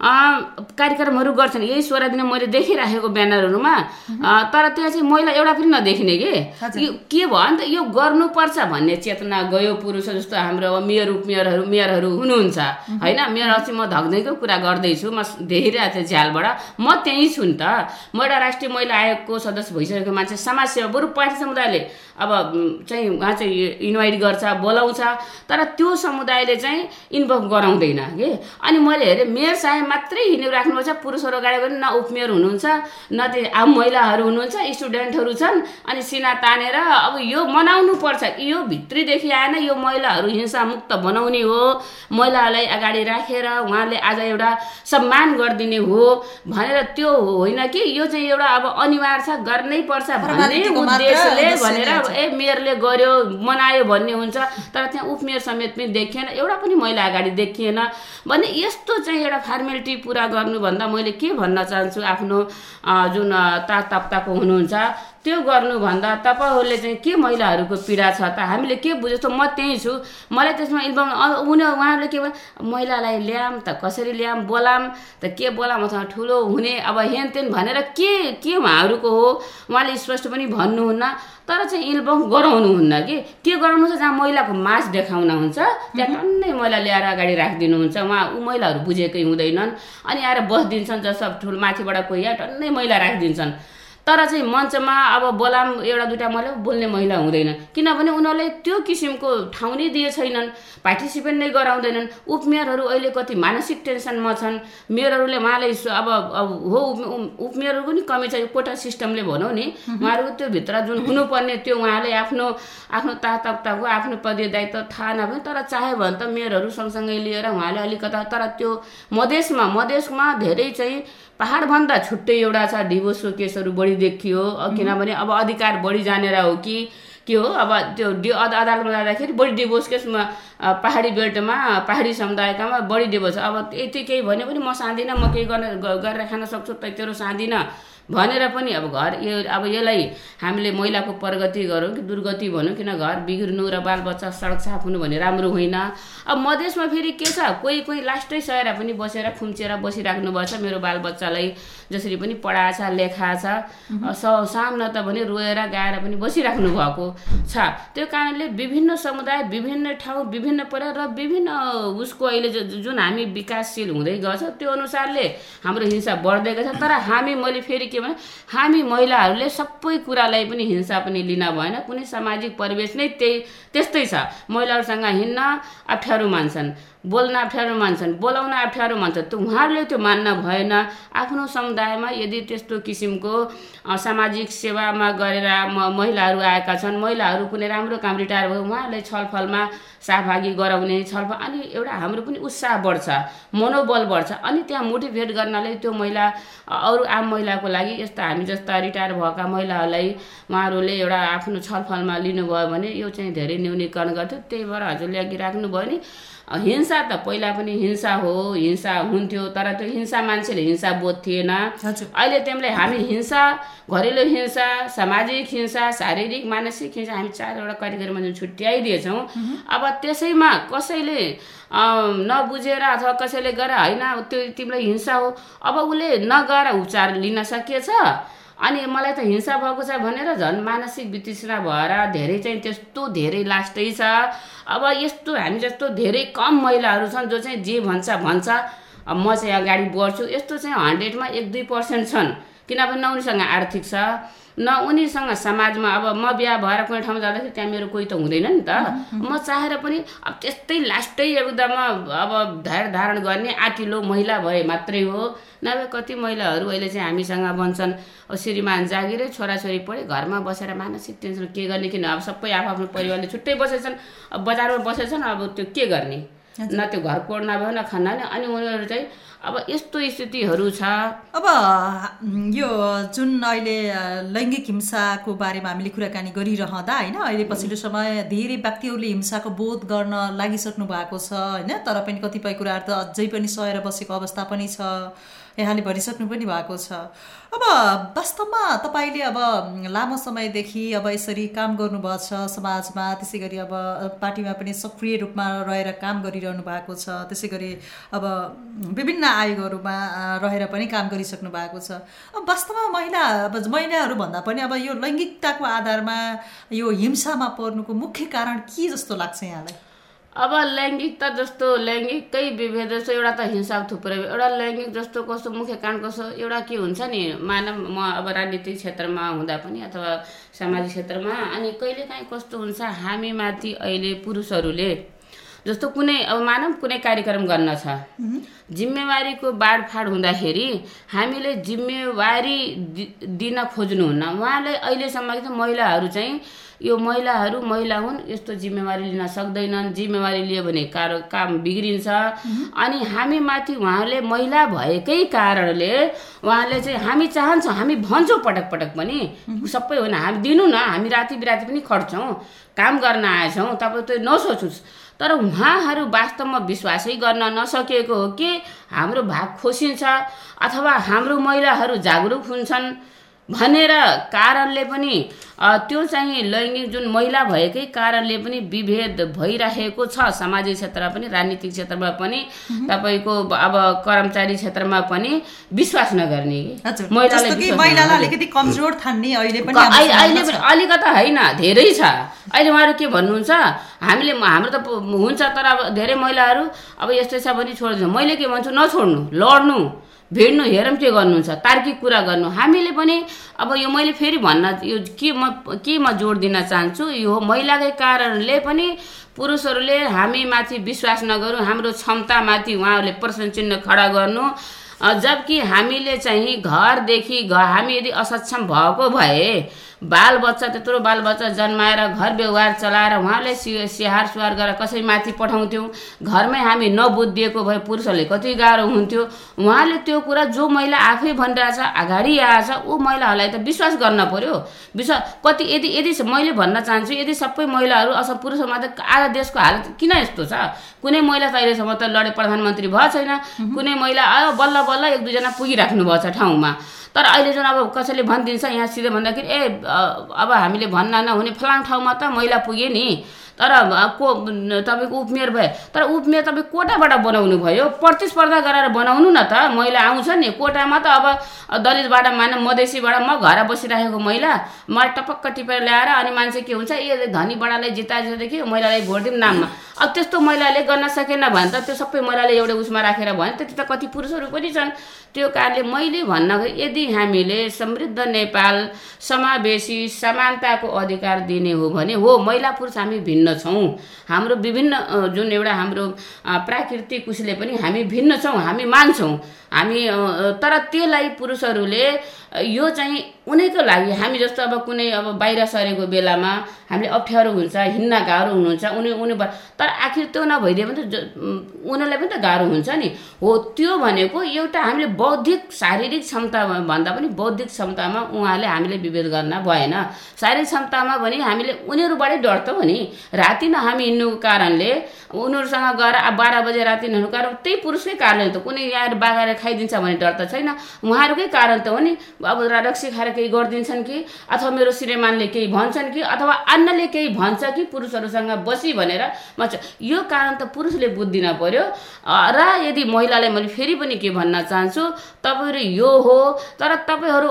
कार्यक्रमहरू गर्छन्। यही सोह्र दिन मैले देखिराखेको ब्यानरहरूमा। तर त्यहाँ चाहिँ महिला एउटा पनि नदेखिने कि? के भयो? नि त यो गर्नुपर्छ भन्ने चेतना गयो पुरुष जस्तो हाम्रो अब मेयर उपमेयरहरू मेयरहरू हुनुहुन्छ। होइन? मेयर अस्ति म धग्दैको कुरा गर्दैछु। म देखिरहेको थिएँ झ्यालबाट। म त्यहीँ छु नि त। म एउटा राष्ट्रिय महिला आयोगको सदस्य भइसकेको मान्छे समाजसेवा बरु पार्टी समुदायले अब चाहिँ उहाँ चाहिँ इन्भाइट गर्छ बोलाउँछ। तर त्यो समुदायले चाहिँ इन्भल्भ गराउँदैन कि? अनि मैले हेरेँ मेयर साहेब मात्रै हिँडेर राख्नुपर्छ पुरुषहरू अगाडि पनि न उपमेयर हुनुहुन्छ न त्यो महिलाहरू हुनुहुन्छ स्टुडेन्टहरू छन् अनि सिना तानेर अब यो मनाउनु पर्छ यो भित्रीदेखि आएन यो महिलाहरू हिंसामुक्त बनाउने हो महिलाहरूलाई अगाडि राखेर उहाँले आज एउटा सम्मान गरिदिने हो भनेर त्यो होइन कि यो चाहिँ एउटा अब अनिवार्य छ गर्नै पर्छ भन्ने उद्देश्यले भनेर अब। ए मेयरले गर्यो मनायो भन्ने हुन्छ तर त्यहाँ उपमेयर समेत पनि देखिएन एउटा पनि महिला अगाडि देखिएन भने यस्तो चाहिँ एउटा फार्मेलिटी पुरा गर्नुभन्दा मैले के भन्न चाहन्छु आफ्नो जुन ताताप्ताको हुनुहुन्छ त्यो गर्नुभन्दा तपाईँहरूले चाहिँ के महिलाहरूको पीडा छ त? हामीले के बुझ्यो? त म त्यहीँ छु। मलाई त्यसमा इन्भल्भ उनी उहाँहरूले के भन्यो? महिलालाई ल्याम त कसरी ल्याम बोलाम त के बोलाम अथवा ठुलो हुने अब हेन तेन भनेर के के उहाँहरूको हो? उहाँले स्पष्ट पनि भन्नुहुन्न। तर चाहिँ इन्भल्भ गराउनुहुन्न कि? के गराउनु छ जहाँ महिलाको मास देखाउन हुन्छ त्यहाँ टन्नै महिला ल्याएर अगाडि राखिदिनुहुन्छ। उहाँ ऊ महिलाहरू बुझेकै हुँदैनन्। अनि आएर बसिदिन्छन् जस्तो ठुलो माथिबाट कोही यहाँ टन्नै महिला राखिदिन्छन्। तर चाहिँ मञ्चमा अब बोलाम एउटा दुइटा महिला बोल्ने महिला हुँदैन। किनभने उनीहरूले त्यो किसिमको ठाउँ नै दिए छैनन् पार्टिसिपेट नै गराउँदैनन्। उपमेयरहरू अहिले कति मानसिक टेन्सनमा छन्। मेयरहरूले उहाँले अब अब हो उप- उप- उपमेयरहरू पनि कमी छ। यो कोटा सिस्टमले भनौँ नि उहाँहरूको त्यो भित्र जुन हुनुपर्ने त्यो उहाँले आफ्नो आफ्नो तातकताको आफ्नो पदीय दायित्व थाहा नभए तर चाह्यो भने त मेयरहरू सँगसँगै लिएर उहाँले अलिकता तर त्यो मधेसमा मधेसमा धेरै चाहिँ पहाडभन्दा छुट्टै एउटा छ डिभोर्सको केसहरू बढी देखियो अ, किनभने अब अधिकार बढी जानेर हो कि के हो अब त्यो डि अद- अदालतमा जाँदाखेरि बढी डिभोर्स केसमा पहाडी बेल्टमा पहाडी समुदायकामा बढी डिभोर्स अब यति केही भन्यो भने म साँदिनँ म केही गर्न गरेर खान सक्छु तै तेरो साँदिनँ। भनेर पनि अब घर यो अब यसलाई हामीले महिलाको प्रगति गरौँ कि दुर्गति भनौँ किन घर बिग्रिनु र बालबच्चा सडक साफ हुनु भने राम्रो होइन। अब मधेसमा फेरि के छ? कोही कोही लास्टै सहेर पनि बसेर खुम्चेर बसिराख्नु भएको छ मेरो बालबच्चालाई जसरी पनि पढाएको छ लेखाएको छ स सामना त भने रोएर गाएर पनि बसिराख्नु भएको छ। त्यो कारणले विभिन्न समुदाय विभिन्न ठाउँ विभिन्न पर्याय र विभिन्न उसको अहिले जुन हामी विकासशील हुँदै गछ त्यो अनुसारले हाम्रो हिंसा बढ्दै गछ तर हामी मैले फेरि के भने हामी महिलाहरूले सबै कुरालाई पनि हिंसा पनि लिन भएन। कुनै सामाजिक परिवेश नै त्यही त्यस्तै छ। महिलाहरूसँग हिँड्न अप्ठ्यारो मान्छन्। बोल्न अप्ठ्यारो मान्छन्। बोलाउन अप्ठ्यारो मान्छन्। त्यो उहाँहरूले त्यो मान्न भएन। आफ्नो समुदायमा यदि त्यस्तो किसिमको सामाजिक सेवामा गरेर म महिलाहरू आएका छन् महिलाहरू कुनै राम्रो काम रिटायर भयो उहाँहरूलाई छलफलमा सहभागी गराउने छलफल अनि एउटा हाम्रो पनि उत्साह बढ्छ मनोबल बढ्छ अनि त्यहाँ मोटिभेट गर्नाले त्यो महिला अरू आम महिलाको लागि यस्ता हामी जस्ता रिटायर भएका महिलाहरूलाई उहाँहरूले एउटा आफ्नो छलफलमा लिनुभयो भने यो चाहिँ धेरै न्यूनीकरण गर्थ्यो। त्यही भएर हजुरले अघि राख्नुभयो नि हिंसा त पहिला पनि हिंसा हो हिंसा हुन्थ्यो तर त्यो हिंसा मान्छेले हिंसा बोध थिएन अहिले त्यसले हामी हिंसा घरेलु हिंसा सामाजिक हिंसा शारीरिक मानसिक हिंसा हामी चारवटा क्याटेगोरीमा जुन छुट्याइदिएछौँ। अब त्यसैमा कसैले नबुझेर अथवा कसैले गएर होइन त्यो तिमीलाई हिंसा हो। अब उसले नगएर उपचार लिन सकिएछ। अनि मलाई त हिंसा भएको छ भनेर झन् मानसिक वितृष्णा भएर धेरै चाहिँ त्यस्तो धेरै लास्टै छ। अब यस्तो हामी जस्तो धेरै कम महिलाहरू छन् जो चाहिँ जे भन्छ भन्छ। म चाहिँ अगाडि बढ्छु। यस्तो चाहिँ हन्ड्रेडमा एक दुई पर्सेन्ट छन्। किनभने उनीसँग आर्थिक छ। न उनीसँग समाजमा अब म बिहा भएर कुनै ठाउँमा जाँदाखेरि त्यहाँ मेरो कोही त हुँदैन नि त। म चाहेर पनि अब त्यस्तै लास्टै एकदम अब धैर्य धारण गर्ने आँटिलो महिला भए मात्रै हो। नभए कति महिलाहरू अहिले चाहिँ हामीसँग भन्छन् अब श्रीमान जागिरै छोराछोरी पढे घरमा बसेर मानसिक टेन्सन के गर्ने किन? अब सबै आफ्नो परिवारले छुट्टै बसेछन् अब बजारमा बसेछन् अब त्यो के गर्ने? न त्यो घर कोड नभए न खाना अनि उनीहरू चाहिँ अब यस्तो स्थितिहरू छ। अब यो जुन अहिले लैङ्गिक हिंसाको बारेमा हामीले कुराकानी गरिरहँदा होइन अहिले पछिल्लो समय धेरै व्यक्तिहरूले हिंसाको बोध गर्न लागिसक्नु भएको छ होइन तर पनि कतिपय कुराहरू त अझै पनि सहेर बसेको अवस्था पनि छ यहाँले भनिसक्नु पनि भएको छ। अब वास्तवमा तपाईँले अब लामो समयदेखि अब यसरी काम गर्नुभएको छ समाजमा त्यसै गरी अब पार्टीमा पनि सक्रिय रूपमा रहेर काम गरिरहनु भएको छ त्यसै गरी अब विभिन्न आयोगहरूमा रहेर पनि काम गरिसक्नु भएको छ। अब वास्तवमा महिला अब महिलाहरू भन्दा पनि अब यो लैङ्गिकताको आधारमा यो हिंसामा पर्नुको मुख्य कारण के जस्तो लाग्छ यहाँलाई? अब लैङ्गिकता जस्तो लैङ्गिकै विभेद जस्तो एउटा त हिंसा थुप्रै एउटा लैङ्गिक जस्तो कस्तो मुख्य कारण कस्तो एउटा के हुन्छ नि मानव म अब राजनीतिक क्षेत्रमा हुँदा पनि अथवा सामाजिक क्षेत्रमा अनि कहिलेकाहीँ कस्तो हुन्छ हामीमाथि अहिले पुरुषहरूले जस्तो कुनै अब मानव कुनै कार्यक्रम गर्न छ। जिम्मेवारीको बाँडफाँड हुँदाखेरि हामीले जिम्मेवारी दिन खोज्नुहुन्न। उहाँले अहिलेसम्म महिलाहरू चाहिँ यो महिलाहरू महिला हुन् यस्तो जिम्मेवारी लिन सक्दैनन्। जिम्मेवारी लियो भने कार काम बिग्रिन्छ। अनि हामी माथि उहाँले महिला भएकै कारणले उहाँले चाहिँ हामी चाहन्छौँ हामी भन्छौँ पटक पटक पनि। सबै होइन हामी दिनु न हामी राति बिराति पनि खट्छौँ। काम गर्न आएछौँ तपाईँ त्यो नसोच्नुहोस् तर उहाँहरू वास्तवमा विश्वासै गर्न नसकेको हो कि हाम्रो भाग खोसिन्छ अथवा हाम्रो महिलाहरू जागरुक हुन्छन्। भनेर कारणले पनि त्यो चाहिँ लैङ्गिक जुन महिला भएकै कारणले पनि विभेद भइरहेको छ सामाजिक क्षेत्रमा पनि राजनीतिक क्षेत्रमा पनि तपाईँको अब कर्मचारी क्षेत्रमा पनि विश्वास नगर्ने। अहिले पनि अलिकता होइन धेरै छ। अहिले उहाँहरू के भन्नुहुन्छ हामीले हाम्रो त हुन्छ तर अब धेरै महिलाहरू अब यस्तै छ भने छोडिदिनु। मैले के भन्छु नछोड्नु लड्नु। भिड्नु हेरौँ के गर्नुहुन्छ तार्किक कुरा गर्नु। हामीले पनि अब यो मैले फेरि भन्न यो के म के म जोड दिन चाहन्छु यो महिलाकै कारणले पनि पुरुषहरूले हामीमाथि विश्वास नगरौँ हाम्रो क्षमतामाथि उहाँहरूले प्रश्न चिन्ह खडा गर्नु। जबकि हामीले चाहिँ घरदेखि हामी यदि असक्षम भएको भए बालबच्चा त्यत्रो बालबच्चा जन्माएर घर व्यवहार चलाएर उहाँले सि स्याहार सुहार गरेर कसै माथि पठाउँथ्यौँ? घरमै हामी नबुझिदिएको भए पुरुषहरूले कति गाह्रो हुन्थ्यो? उहाँले त्यो कुरा जो महिला आफै भनिरहेछ अगाडि आएछ ऊ महिलाहरूलाई त विश्वास गर्न पर्यो। विश्वास कति यदि यदि मैले भन्न चाहन्छु यदि सबै महिलाहरू अथवा पुरुषहरूमा त आज देशको हालत किन यस्तो छ? कुनै महिला त अहिलेसम्म त लडे प्रधानमन्त्री भएको छैन। कुनै महिला आयो बल्ल बल्ल एक दुईजना पुगिराख्नु भएको छ ठाउँमा। तर अहिले जुन अब कसैले भनिदिन्छ यहाँ सिधै भन्दाखेरि ए अब हामीले भन्न नहुने फलाङ ठाउँमा त मैला पुगेँ नि। तर को तपाईँको उपमेयर भए तर उपमेयर तपाईँ कोटाबाट बनाउनु भयो प्रतिस्पर्धा गरेर बनाउनु न त महिला आउँछ नि कोटामा त अब दलितबाट मान मधेसीबाट म घर बसिरहेको महिला म टपक्क टिपेर ल्याएर अनि मान्छे के हुन्छ ए धनी बडालाई जिताएदेखि महिलालाई भोट दिउँ नाममा अब त्यस्तो महिलाले गर्न सकेन भने त त्यो सबै महिलाले एउटै उसमा राखेर भने त्यति त कति पुरुषहरू पनि छन् त्यो कारणले मैले भन्न यदि हामीले समृद्ध नेपाल समावेशी समानताको अधिकार दिने हो भने हो महिला पुरुष हामी भिन्न छौँ। हाम्रो विभिन्न जुन एउटा हाम्रो प्राकृतिक उसले पनि हामी भिन्न छौँ हामी मान्छौँ। हामी तर त्यसलाई पुरुषहरूले यो चाहिँ उनीको लागि हामी जस्तो अब कुनै अब बाहिर सरेको बेलामा हामीले अप्ठ्यारो हुन्छ हिँड्न गाह्रो हुनुहुन्छ उनी उनी तर आखिर त्यो नभइदियो भने त उनीहरूलाई पनि त गाह्रो हुन्छ नि। हो त्यो भनेको एउटा हामीले बौद्धिक शारीरिक क्षमता भन्दा पनि बौद्धिक क्षमतामा उहाँले हामीले विभेद गर्न भएन। शारीरिक क्षमतामा भने हामीले उनीहरूबाटै डर त हो नि। राति न हामी हिँड्नुको कारणले उनीहरूसँग गएर अब बाह्र बजे राति हिँड्नुको कारण त्यही पुरुषकै कारणले त कुनै यहाँ बागाएर खाइदिन्छ भन्ने डर त छैन। उहाँहरूकै कारण त हो नि। अब रक्सी खाएर केही गरिदिन्छन् कि? अथवा मेरो श्रीमानले केही भन्छन् कि? अथवा अन्नले केही भन्छ कि? पुरुषहरूसँग बसी भनेर म यो कारण त पुरुषले बुझिदिन पर्यो। र यदि महिलालाई मैले फेरि पनि के भन्न चाहन्छु? तपाईँहरू यो हो तर तपाईँहरू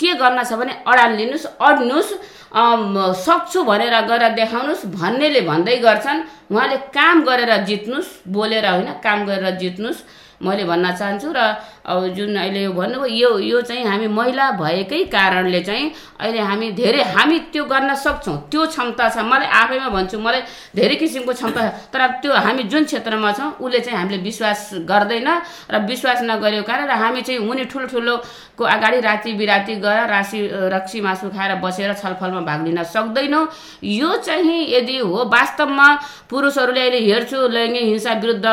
के गर्न छ भने अडान लिनुहोस् अड्नुहोस् सक्छु भनेर गएर देखाउनुहोस् भन्नेले भन्दै गर्छन्। उहाँले काम गरेर जित्नुहोस् बोलेर होइन काम गरेर जित्नुहोस् मैले भन्न चाहन्छु। र अब जुन अहिले यो भन्नुभयो यो यो चाहिँ हामी महिला भएकै कारणले चाहिँ अहिले हामी धेरै हामी त्यो गर्न सक्छौँ। त्यो क्षमता छ। मलाई आफैमा भन्छु मलाई धेरै किसिमको क्षमता छ। तर त्यो हामी जुन क्षेत्रमा छौँ उसले चाहिँ हामीले विश्वास गर्दैन र विश्वास नगरेको कारण र हामी चाहिँ हुने ठुल्ठुलोको अगाडि राति बिराती गएर राशि रक्सी मासु खाएर बसेर छलफलमा भाग लिन सक्दैनौँ। यो चाहिँ यदि हो वास्तवमा पुरुषहरूले अहिले हेर्छु लैङ्गिक हिंसा विरुद्ध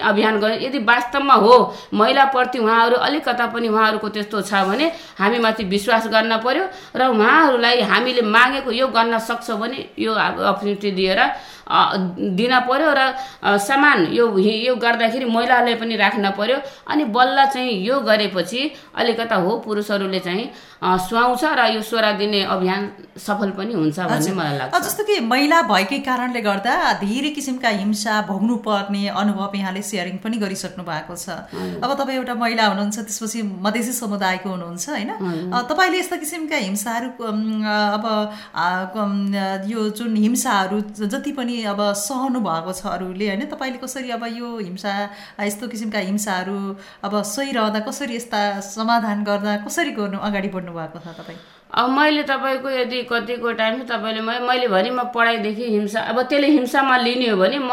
अभियान गरे यदि वास्तवमा हो महिलाप्रति माथि उहाँहरू अलिकता पनि उहाँहरूको त्यस्तो छ भने हामीमाथि विश्वास गर्न पर्यो र उहाँहरूलाई हामीले मागेको यो गर्न सक्छौँ भने यो अपर्च्युनिटी दिएर दिन पर्यो र समान यो यो गर्दाखेरि महिलाहरूले पनि राख्न पर्यो। अनि बल्ल चाहिँ यो गरेपछि अलिकता हो पुरुषहरूले चाहिँ सुहाउँछ र यो स्वर दिने अभियान सफल पनि हुन्छ भन्ने मलाई लाग्छ। जस्तो कि महिला भएकै कारणले गर्दा धेरै किसिमका हिंसा भोग्नु पर्ने अनुभव यहाँले सेयरिङ पनि गरिसक्नु भएको छ। अब तपाईँ एउटा महिला हुनुहुन्छ त्यसपछि मधेसी समुदायको हुनुहुन्छ होइन? तपाईँले यस्ता किसिमका हिंसाहरू अब यो जुन हिंसाहरू जति पनि पनि अब सहनु भएको छ अरूले होइन? तपाईँले कसरी अब यो हिंसा यस्तो किसिमका हिंसाहरू अब सही रहँदा कसरी यस्ता समाधान गर्दा कसरी गर्नु अगाडि बढ्नु भएको छ तपाईँ? अब मैले तपाईँको यदि कतिको टाइम तपाईँले मैले भने म पढाइदेखि हिंसा अब त्यसले हिंसामा लिने हो भने म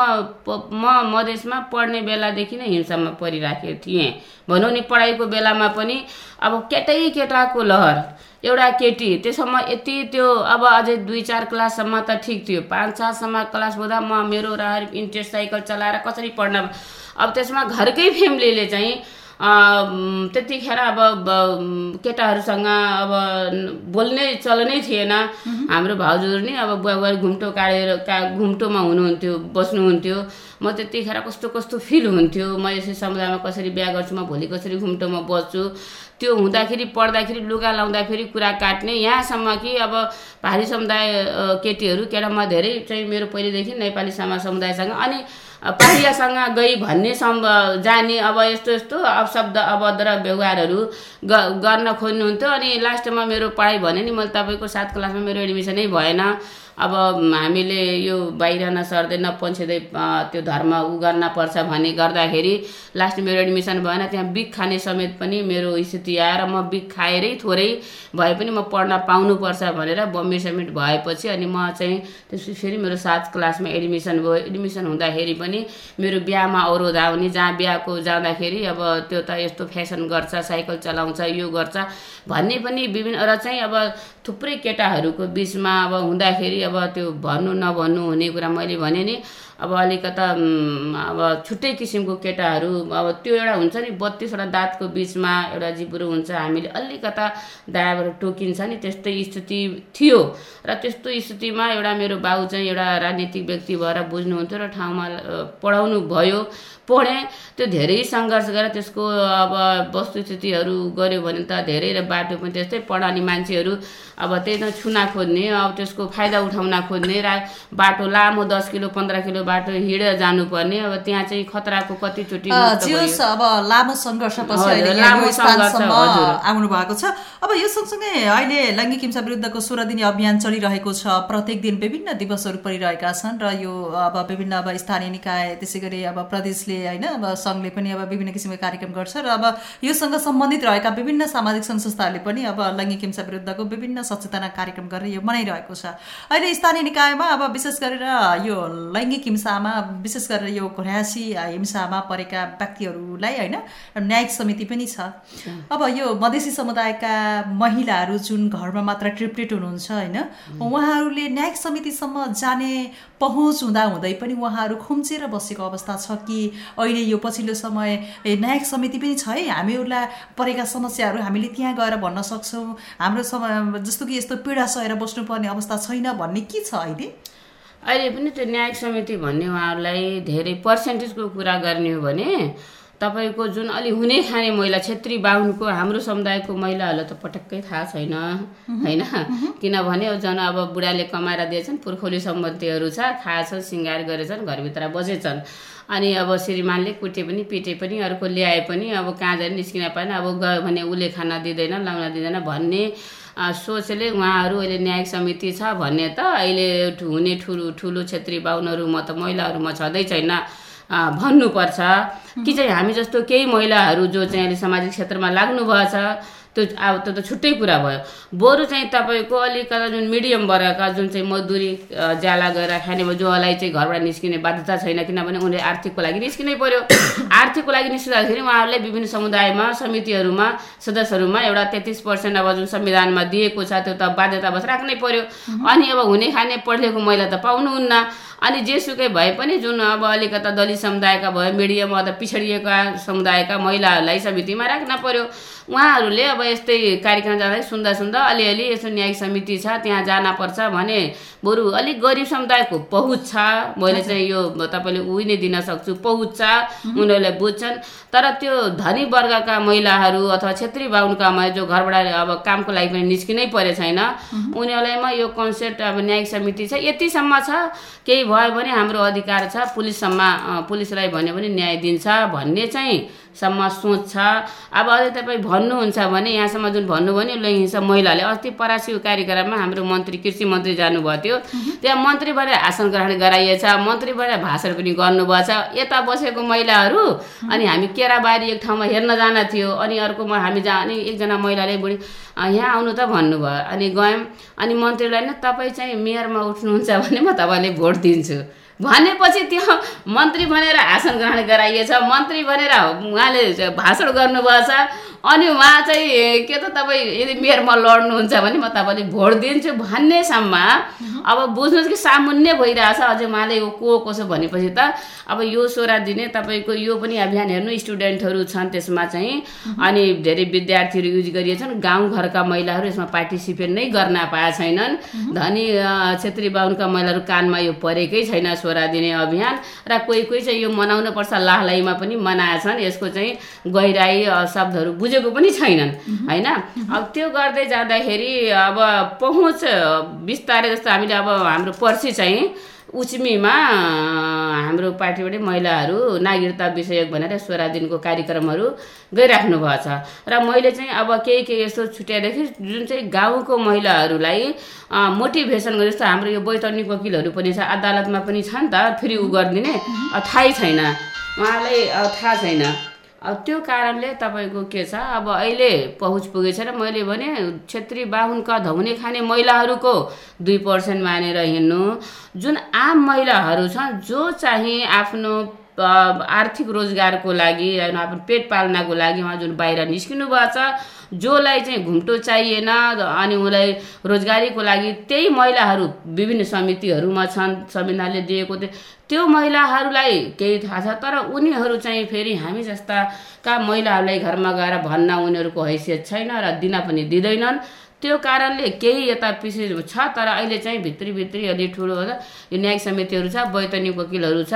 म मधेसमा पढ्ने बेलादेखि नै हिंसामा परिराखेको थिएँ। भनौँ नि पढाइको बेलामा पनि अब केटै केटाको लहर एउटा केटी त्यसम्म यति त्यो अब अझै दुई चार क्लाससम्म त ठिक थियो। पाँच छसम्म क्लास हुँदा म मेरो र इन्ट्रेस्ट साइकल चलाएर कसरी पढ्न अब त्यसमा घरकै फ्यामिलीले चाहिँ त्यतिखेर अब केटाहरूसँग अब बोल्ने चलनै थिएन। हाम्रो भाउजूहरू नि अब बुवा घुम्टो काटेर का घुम्टोमा हुनुहुन्थ्यो बस्नुहुन्थ्यो। म त्यतिखेर कस्तो कस्तो फिल हुन्थ्यो। म यसै समुदायमा कसरी बिहा गर्छु म भोलि कसरी घुम्टोमा बस्छु। त्यो हुँदाखेरि पढ्दाखेरि लुगा लाउँदाखेरि कुरा काट्ने। यहाँसम्म कि अब भारी समुदाय केटीहरू केटा म धेरै चाहिँ मेरो पहिलेदेखि नेपाली समाज समुदायसँग। अनि पारियासँग गई भन्ने सम्भ जाने अब यस्तो यस्तो अपशब्द अभद्र व्यवहारहरू गर्न खोज्नुहुन्थ्यो अनि लास्टमा मेरो पढाइ भने नि मैले तपाईँको सात क्लासमा मेरो एडमिसनै भएन। अब हामीले यो बाहिर नसर्दै नपन्छ्याउँदै त्यो धर्म उ गर्न पर्छ भन्ने गर्दाखेरि लास्ट मेरो एडमिसन भएन त्यहाँ बिख खाने समेत पनि मेरो स्थिति आएर म बिख खाएरै थोरै भए पनि म पढ्न पाउनुपर्छ भनेर बम्बे समिट भएपछि अनि म चाहिँ त्यसपछि फेरि मेरो सात क्लासमा एडमिसन भयो एडमिसन हुँदाखेरि पनि मेरो बिहामा अवरोध आउने जहाँ बिहाको जाँदाखेरि अब त्यो त यस्तो फेसन गर्छ साइकल चलाउँछ यो गर्छ भन्ने पनि विभिन्न र चाहिँ अब थुप्रै केटाहरूको बिचमा अब हुँदाखेरि अब त्यो भन्नु नभन्नु हुने कुरा मैले भने नि अब अलिकता अब छुट्टै किसिमको केटाहरू अब त्यो एउटा हुन्छ नि बत्तिसवटा दाँतको बिचमा एउटा जिब्रो हुन्छ हामीले अलिकता दायाँबाट टोकिन्छ नि त्यस्तै स्थिति थियो। र त्यस्तो स्थितिमा एउटा मेरो बाउ चाहिँ एउटा राजनीतिक व्यक्ति भएर बुझ्नुहुन्थ्यो र ठाउँमा पढाउनु भयो पढेँ त्यो धेरै सङ्घर्ष गरेर त्यसको अब वस्तुस्थितिहरू गऱ्यो भने त धेरै बाटो पनि त्यस्तै पढाउने मान्छेहरू अब त्यही त छुना खोज्ने अब त्यसको फाइदा उठाउन खोज्ने र बाटो लामो दस किलो पन्ध्र किलो बाटो हिँडेर जानुपर्ने अब त्यहाँ चाहिँ खतराको कतिचोटि अब लामो सङ्घर्ष आउनु भएको छ। अब यो सँगसँगै अहिले लैङ्गिक हिंसा विरुद्धको सोह्र दिने अभियान चलिरहेको छ। प्रत्येक दिन विभिन्न दिवसहरू परिरहेका छन् र यो अब विभिन्न अब स्थानीय निकाय त्यसै गरी अब प्रदेशले होइन अब सङ्घले पनि अब विभिन्न किसिमको कार्यक्रम गर्छ र अब योसँग सम्बन्धित रहेका विभिन्न सामाजिक सङ्घ संस्थाहरूले पनि अब लैङ्गिक हिंसा विरुद्धको विभिन्न सचेतना कार्यक्रम गरेर यो मनाइरहेको छ। अहिले स्थानीय निकायमा अब विशेष गरेर यो लैङ्गिक हिंसामा विशेष गरेर यो घोर्यासी हिंसामा परेका व्यक्तिहरूलाई होइन न्यायिक समिति पनि छ। अब यो मधेसी समुदायका महिलाहरू जुन घरमा मात्र ट्रिप्टेड हुनुहुन्छ होइन उहाँहरूले न्यायिक समितिसम्म जाने पहुँच हुँदा हुँदै पनि उहाँहरू खुम्चेर बसेको अवस्था छ कि अहिले यो पछिल्लो समय न्यायिक समिति पनि छ है। हामीहरूलाई परेका समस्याहरू हामीले त्यहाँ गएर भन्न सक्छौँ। हाम्रो समय जस्तो कि यस्तो पीडा सहेर बस्नुपर्ने अवस्था छैन भन्ने के छ अहिले? अहिले पनि त्यो न्यायिक समिति भन्ने उहाँहरूलाई धेरै पर्सेन्टेजको कुरा गर्ने हो भने तपाईँको जुन अलि हुने खाने महिला छेत्री बाहुनको हाम्रो समुदायको महिलाहरूलाई त पटक्कै थाहा छैन होइन? किनभने झन् अब बुढाले कमाएर दिएछन् पुर्खौली सम्बन्धीहरू छ खाएछन् सिँगार गरेछन् घरभित्र बसेछन्। अनि अब श्रीमानले कुटे पनि पिटे पनि अर्को ल्याए पनि अब कहाँ जाने निस्किन पाएन अब गयो भने उसले खाना दिँदैन लाउन दिँदैन भन्ने सोचले उहाँहरू अहिले न्यायिक समिति छ भन्ने त अहिले हुने ठुलो ठुलो छेत्री बाहुनहरूमा त महिलाहरूमा छँदै छैन भन्नुपर्छ। कि चाहिँ हामी जस्तो केही महिलाहरू जो चाहिँ अहिले सामाजिक क्षेत्रमा लाग्नु भएछ त्यो अब त्यो त छुट्टै कुरा भयो बरु चाहिँ तपाईँको अलिकता जुन मिडियम वर्गका जुन चाहिँ मजदुरी ज्याला गरेर खाने भयो जोलाई चाहिँ घरबाट निस्किने बाध्यता छैन किनभने उनले आर्थिकको लागि निस्किनै पर्यो आर्थिकको लागि निस्किँदाखेरि उहाँहरूले विभिन्न समुदायमा समितिहरूमा सदस्यहरूमा एउटा तेत्तिस पर्सेन्ट अब जुन संविधानमा दिएको छ त्यो त बाध्यतावश राख्नै पर्यो अनि अब हुने खाने पढेको महिला त पाउनुहुन्न अनि जेसुकै भए पनि जुन अब अलिकता दलित समुदायका भयो मिडियम अथवा पिछडिएका समुदायका महिलाहरूलाई समितिमा राख्न पर्यो उहाँहरूले अब यस्तै कार्यक्रम जाँदाखेरि सुन्दा सुन्दा अलिअलि यसो न्यायिक समिति छ त्यहाँ जान पर्छ भने बरु अलिक गरिब समुदायको पहुँच छ। मैले चाहिँ यो तपाईँले उही नै दिन सक्छु। पहुँच छ। उनीहरूले बुझ्छन्। तर त्यो धनी वर्गका महिलाहरू अथवा छेत्री बाहुनका महिला जो घरबाट अब कामको लागि पनि निस्किनै परे छैन उनीहरूलाईमा यो कन्सेप्ट अब न्यायिक समिति छ। यतिसम्म छ। केही भयो भने हाम्रो अधिकार छ। पुलिससम्म पुलिसलाई भन्यो भने न्याय दिन्छ भन्ने चाहिँ सम्म सोच छ। अब अझै तपाईँ भन्नुहुन्छ भने यहाँसम्म जुन भन्नुभयो नि लैङ्गिक महिलाले अस्ति परासी कार्यक्रममा हाम्रो मन्त्री कृषि मन्त्री जानुभएको थियो। त्यहाँ मन्त्री भएर आसन ग्रहण गराइएछ मन्त्री भाषण पनि गर्नुभएको छ यता बसेको महिलाहरू अनि हामी केराबारी एक ठाउँमा हेर्न जान थियो अनि अर्कोमा हामी जा अनि एकजना महिलाले बुढी "अँ, यहाँ आउनु त भन्नुभयो। अनि गयौँ। अनि मन्त्रीलाई नै तपाईँ चाहिँ मेयरमा उठ्नुहुन्छ भने म तपाईँलाई भोट दिन्छु। भनेपछि त्यो मन्त्री भनेर आसन ग्रहण गराइएछ मन्त्री भनेर उहाँले भाषण गर्नुभएको छ अनि उहाँ चाहिँ के त तपाईँ यदि मेयरमा लड्नुहुन्छ भने म तपाईँले भोट दिन्छु भन्नेसम्म अब बुझ्नुहोस् कि सामुन्य भइरहेछ। अझै उहाँले यो को कसो भनेपछि त अब यो सोह्र दिने तपाईँको यो पनि अभियान हेर्नु स्टुडेन्टहरू छन् त्यसमा चाहिँ। अनि धेरै विद्यार्थीहरू युज गरिएछन्। गाउँघरका महिलाहरू यसमा पार्टिसिपेट नै गर्न पाएका छैनन्। धनी छेत्री बाहुनका महिलाहरू कानमा यो परेकै छैन। सोह्र दिने अभियान र कोही कोही चाहिँ यो मनाउनु पर्छ लाहलाईमा पनि मनाएछन् यसको चाहिँ गहिराई शब्दहरू बुझेको पनि छैनन् होइन? अब त्यो गर्दै जाँदाखेरि अब पहुँच बिस्तारै जस्तो हामीले अब हाम्रो पर्सि चाहिँ उच्मीमा हाम्रो पार्टीबाटै महिलाहरू नागरिकता विषयक भनेर सोह्र दिनको कार्यक्रमहरू गइराख्नु भएको छ र मैले चाहिँ अब केही केही यस्तो छुट्याएदेखि जुन चाहिँ गाउँको महिलाहरूलाई मोटिभेसन गर्ने जस्तो हाम्रो यो वैतनिक वकिलहरू पनि छ अदालतमा पनि छ नि त फेरि उ गरिदिने थाहै छैन। उहाँलाई थाहा छैन। अब त्यो कारणले तपाईँको के छ? अब अहिले पहुँच पुगेछ र मैले भने छेत्री बाहुनका धौने खाने महिलाहरूको दुई पर्सेन्ट मानेर हिँड्नु। जुन आम महिलाहरू छन् जो चाहिँ आफ्नो आर्थिक रोजगारको लागि होइन आफ्नो पेट पाल्नको लागि उहाँ जुन बाहिर निस्किनु भएको छ जसलाई चाहिँ घुम्टो चाहिएन अनि उसलाई रोजगारीको लागि त्यही महिलाहरू विभिन्न समितिहरूमा छन् संविधानले दिएको त्यो महिलाहरूलाई केही थाहा छ तर उनीहरू चाहिँ फेरि हामी जस्ताका महिलाहरूलाई घरमा गएर भन्न उनीहरूको हैसियत छैन र दिन पनि दिँदैनन्। त्यो कारणले केही यता पछि छ तर अहिले चाहिँ भित्री भित्री अलि ठुलो यो न्यायिक समितिहरू छ वैतनिक वकिलहरू छ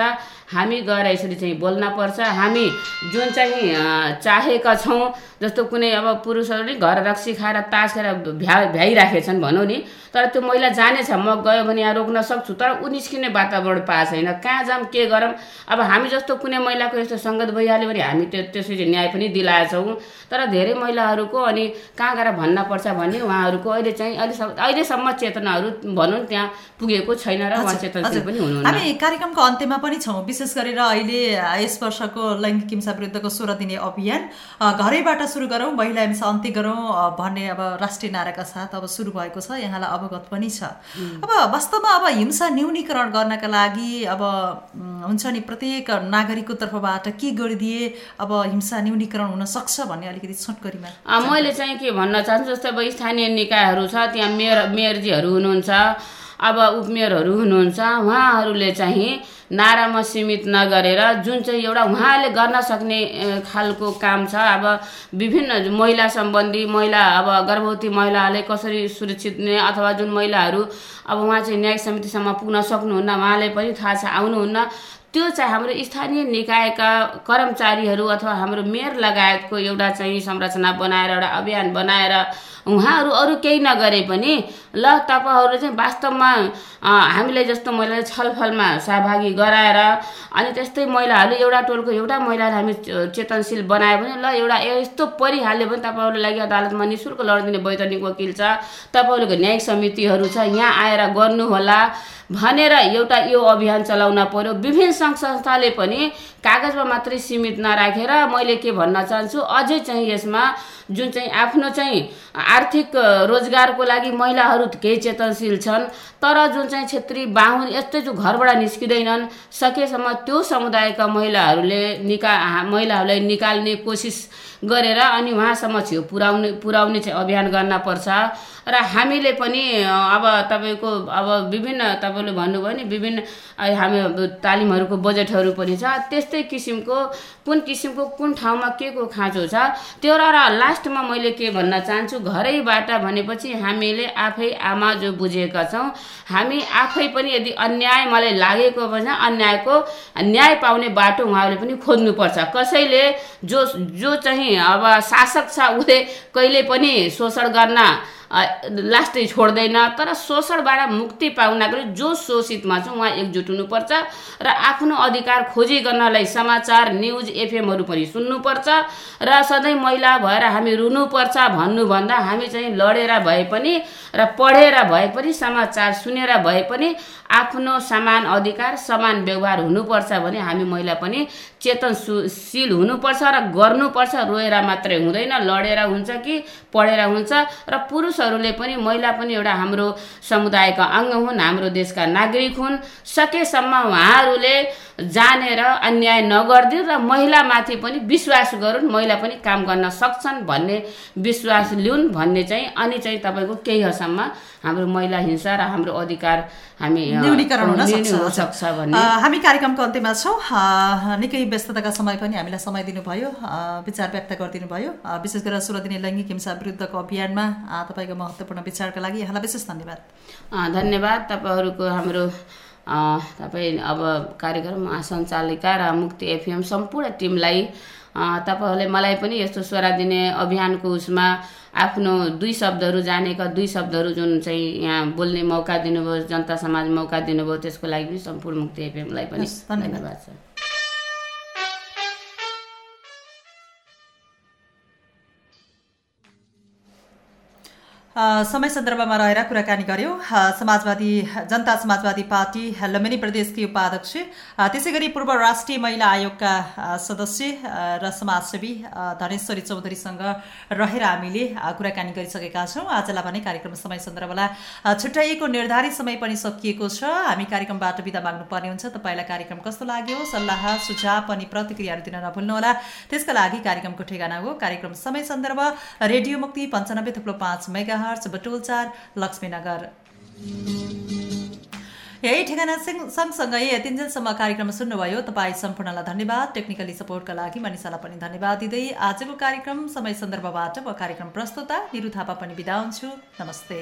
हामी गएर यसरी चाहिँ बोल्न पर्छ। हामी जुन चाहिँ चाहेका छौँ जस्तो कुनै अब पुरुषहरूले घर रक्सी खाएर तास खाएर भ्या भ्याइराखेछन् भनौँ नि तर त्यो महिला जानेछ म गयो भने यहाँ रोक्न सक्छु तर ऊ निस्किने वातावरण पाएको छैन। कहाँ जाऊँ के गरौँ? अब हामी जस्तो कुनै महिलाको यस्तो सङ्गत भइहाल्यो भने हामी त्यो त्यसरी न्याय पनि दिलाएछौँ। तर धेरै महिलाहरूको अनि कहाँ गएर भन्न पर्छ भन्ने उहाँहरूको अहिले चाहिँ अहिलेसम्म अहिलेसम्म चेतनाहरू भनौँ त्यहाँ पुगेको छैन र उहाँ चेतनशील हजुर। पनि हुनुहुन्न। हामी कार्यक्रमको अन्त्यमा पनि छौँ। विशेष गरेर अहिले यस वर्षको लैङ्गिक हिंसा विरुद्धको सोह्र दिने अभियान घरैबाट सुरु गरौँ महिला हिंसा अन्त्य गरौँ भन्ने अब राष्ट्रिय नाराका साथ अब सुरु भएको छ यहाँलाई अवगत पनि छ। अब वास्तवमा अब हिंसा न्यूनीकरण गर्नका लागि अब हुन्छ नि प्रत्येक नागरिकको तर्फबाट के गरिदिए अब हिंसा न्यूनीकरण हुन सक्छ भन्ने अलिकति छोटकरीमा मैले चाहिँ के भन्न चाहन्छु जस्तै अब स्थानीय निकायहरू छ त्यहाँ मेयर मेयरजीहरू हुनुहुन्छ अब उपमेयरहरू हुनुहुन्छ उहाँहरूले चाहिँ नारामा सीमित नगरेर जुन चाहिँ एउटा उहाँले गर्न सक्ने खालको काम छ अब विभिन्न महिला सम्बन्धी महिला अब गर्भवती महिलाहरूले कसरी सुरक्षित ने अथवा जुन महिलाहरू अब उहाँ चाहिँ न्याय समितिसम्म पुग्न सक्नुहुन्न उहाँलाई पनि थाहा छ आउनुहुन्न। त्यो चाहिँ हाम्रो स्थानीय निकायका कर्मचारीहरू अथवा हाम्रो मेयर लगायतको एउटा चाहिँ संरचना बनाएर एउटा अभियान बनाएर उहाँहरू अरू केही नगरे पनि ल तपाईँहरू चाहिँ वास्तवमा हामीले जस्तो महिलाले छलफलमा सहभागी गराएर अनि त्यस्तै महिलाहरूले एउटा टोलको एउटा महिलालाई हामी चेतनशील बनायो भने ल एउटा यस्तो परिहाल्यो भने तपाईँहरूले लागि अदालतमा नि शुल्क लडिदिने वैतनिक वकिल छ। तपाईँहरूको न्यायिक समितिहरू छ यहाँ आएर गर्नुहोला भनेर एउटा यो अभियान चलाउन पर्यो। विभिन्न सङ्घ संस्थाले पनि कागजमा मात्रै सीमित नराखेर मैले के भन्न चाहन्छु अझै चाहिँ यसमा जुन चाहिँ आफ्नो चाहिँ आर्थिक रोजगारको लागि महिलाहरू केही चेतनशील छन् तर जुन चाहिँ छेत्री बाहुन यस्तै जो घरबाट निस्किँदैनन् सकेसम्म त्यो समुदायका महिलाहरूले निका महिलाहरूलाई निकाल्ने कोसिस गरेर अनि उहाँसम्म छेउ पुर्याउने पुर्याउने चाहिँ अभियान गर्न पर्छ। र हामीले पनि अब तपाईँको अब विभिन्न तपाईँले भन्नुभयो नि विभिन्न हामी तालिमहरूको बजेटहरू पनि छ। त्यस्तै किसिमको कुन किसिमको कुन ठाउँमा के को खाँचो छ त्यो र लास्टमा मैले के भन्न चाहन्छु घरैबाट भनेपछि हामीले आफै आमा जो बुझेका छौँ हामी आफै पनि यदि अन्याय मलाई लागेको भने अन्यायको न्याय पाउने बाटो उहाँहरूले पनि खोज्नुपर्छ। कसैले जो जो चाहिँ अब शासक छ उसले कहिले पनि शोषण गर्न लास्टै छोड्दैन तर शोषणबाट मुक्ति पाउनको लागि जो शोषितमा छ उहाँ एकजुट हुनुपर्छ र आफ्नो अधिकार खोजी गर्नलाई समाचार न्युज एफएमहरू पनि सुन्नुपर्छ र सधैँ महिला भएर हामी रुनुपर्छ भन्नुभन्दा हामी चाहिँ लडेर भए पनि र पढेर भए पनि समाचार सुनेर भए पनि आफ्नो समान अधिकार समान व्यवहार हुनुपर्छ भने हामी महिला पनि चेतनशील हुनुपर्छ र गर्नुपर्छ रोएर मात्रै हुँदैन लडेर हुन्छ कि पढेर हुन्छ र पुरुषहरूले पनि महिला पनि एउटा हाम्रो समुदायका अङ्ग हुन् हाम्रो देशका नागरिक हुन्। सकेसम्म उहाँहरूले जानेर अन्याय नगरिदिउन् र महिलामाथि पनि विश्वास गरून् महिला पनि काम गर्न सक्छन् भन्ने विश्वास लिउन् भन्ने चाहिँ अनि चाहिँ तपाईँको केही हदसम्म हाम्रो महिला हिंसा र हाम्रो अधिकार हामी सक्छ। भन्ने। हामी कार्यक्रमको अन्त्यमा छौँ। निकै व्यस्तताका समय पनि हामीलाई समय दिनुभयो। विचार व्यक्त गरिदिनु भयो विशेष गरेर सोह्र दिने लैङ्गिक हिंसा विरुद्धको अभियानमा तपाईँको महत्त्वपूर्ण विचारका लागि यहाँलाई विशेष धन्यवाद। धन्यवाद। तपाईँहरूको हाम्रो तपाईँ अब कार्यक्रम सञ्चालिका र मुक्ति एफएम सम्पूर्ण टिमलाई तपाईँहरूले मलाई पनि यस्तो स्वरा दिने अभियानको उसमा आफ्नो दुई शब्दहरू जानेका दुई शब्दहरू जुन चाहिँ यहाँ बोल्ने मौका दिनुभयो जनता समाज मौका दिनुभयो त्यसको लागि पनि सम्पूर्ण मुक्ति एफएमलाई पनि। धन्यवाद छ समय सन्दर्भमा रहेर कुराकानी गर्यौँ। A, Samajwadi Janata Samajwadi party Lumbini प्रदेशकी उपाध्यक्ष त्यसै गरी पूर्व राष्ट्रिय महिला आयोगका सदस्य र समाजसेवी धनेश्वरी चौधरीसँग रहेर हामीले कुराकानी गरिसकेका छौँ। आजलाई भने कार्यक्रम समय सन्दर्भलाई छुट्याइएको निर्धारित समय पनि सकिएको छ। हामी कार्यक्रमबाट बिदा माग्नुपर्ने हुन्छ। तपाईँलाई कार्यक्रम कस्तो लाग्यो? सल्लाह सुझाव अनि प्रतिक्रियाहरू दिन नभुल्नुहोला। त्यसका लागि कार्यक्रमको ठेगाना हो। कार्यक्रम समय सन्दर्भ रेडियो मुक्ति पन्चानब्बे थुप्रो पाँच मेगा हर्च बटोलचार लक्ष्मीनगर यही ठेगाना सँग- सँगसँगै यतिन्जेलसम्म कार्यक्रम सुन्नुभयो। तपाईँ सम्पूर्णलाई धन्यवाद। टेक्निकली सपोर्टका लागि मनिषालाई पनि धन्यवाद दिँदै आजको कार्यक्रम समय सन्दर्भबाट म कार्यक्रम प्रस्तुता निरु थापा पनि बिदा हुन्छु। नमस्ते।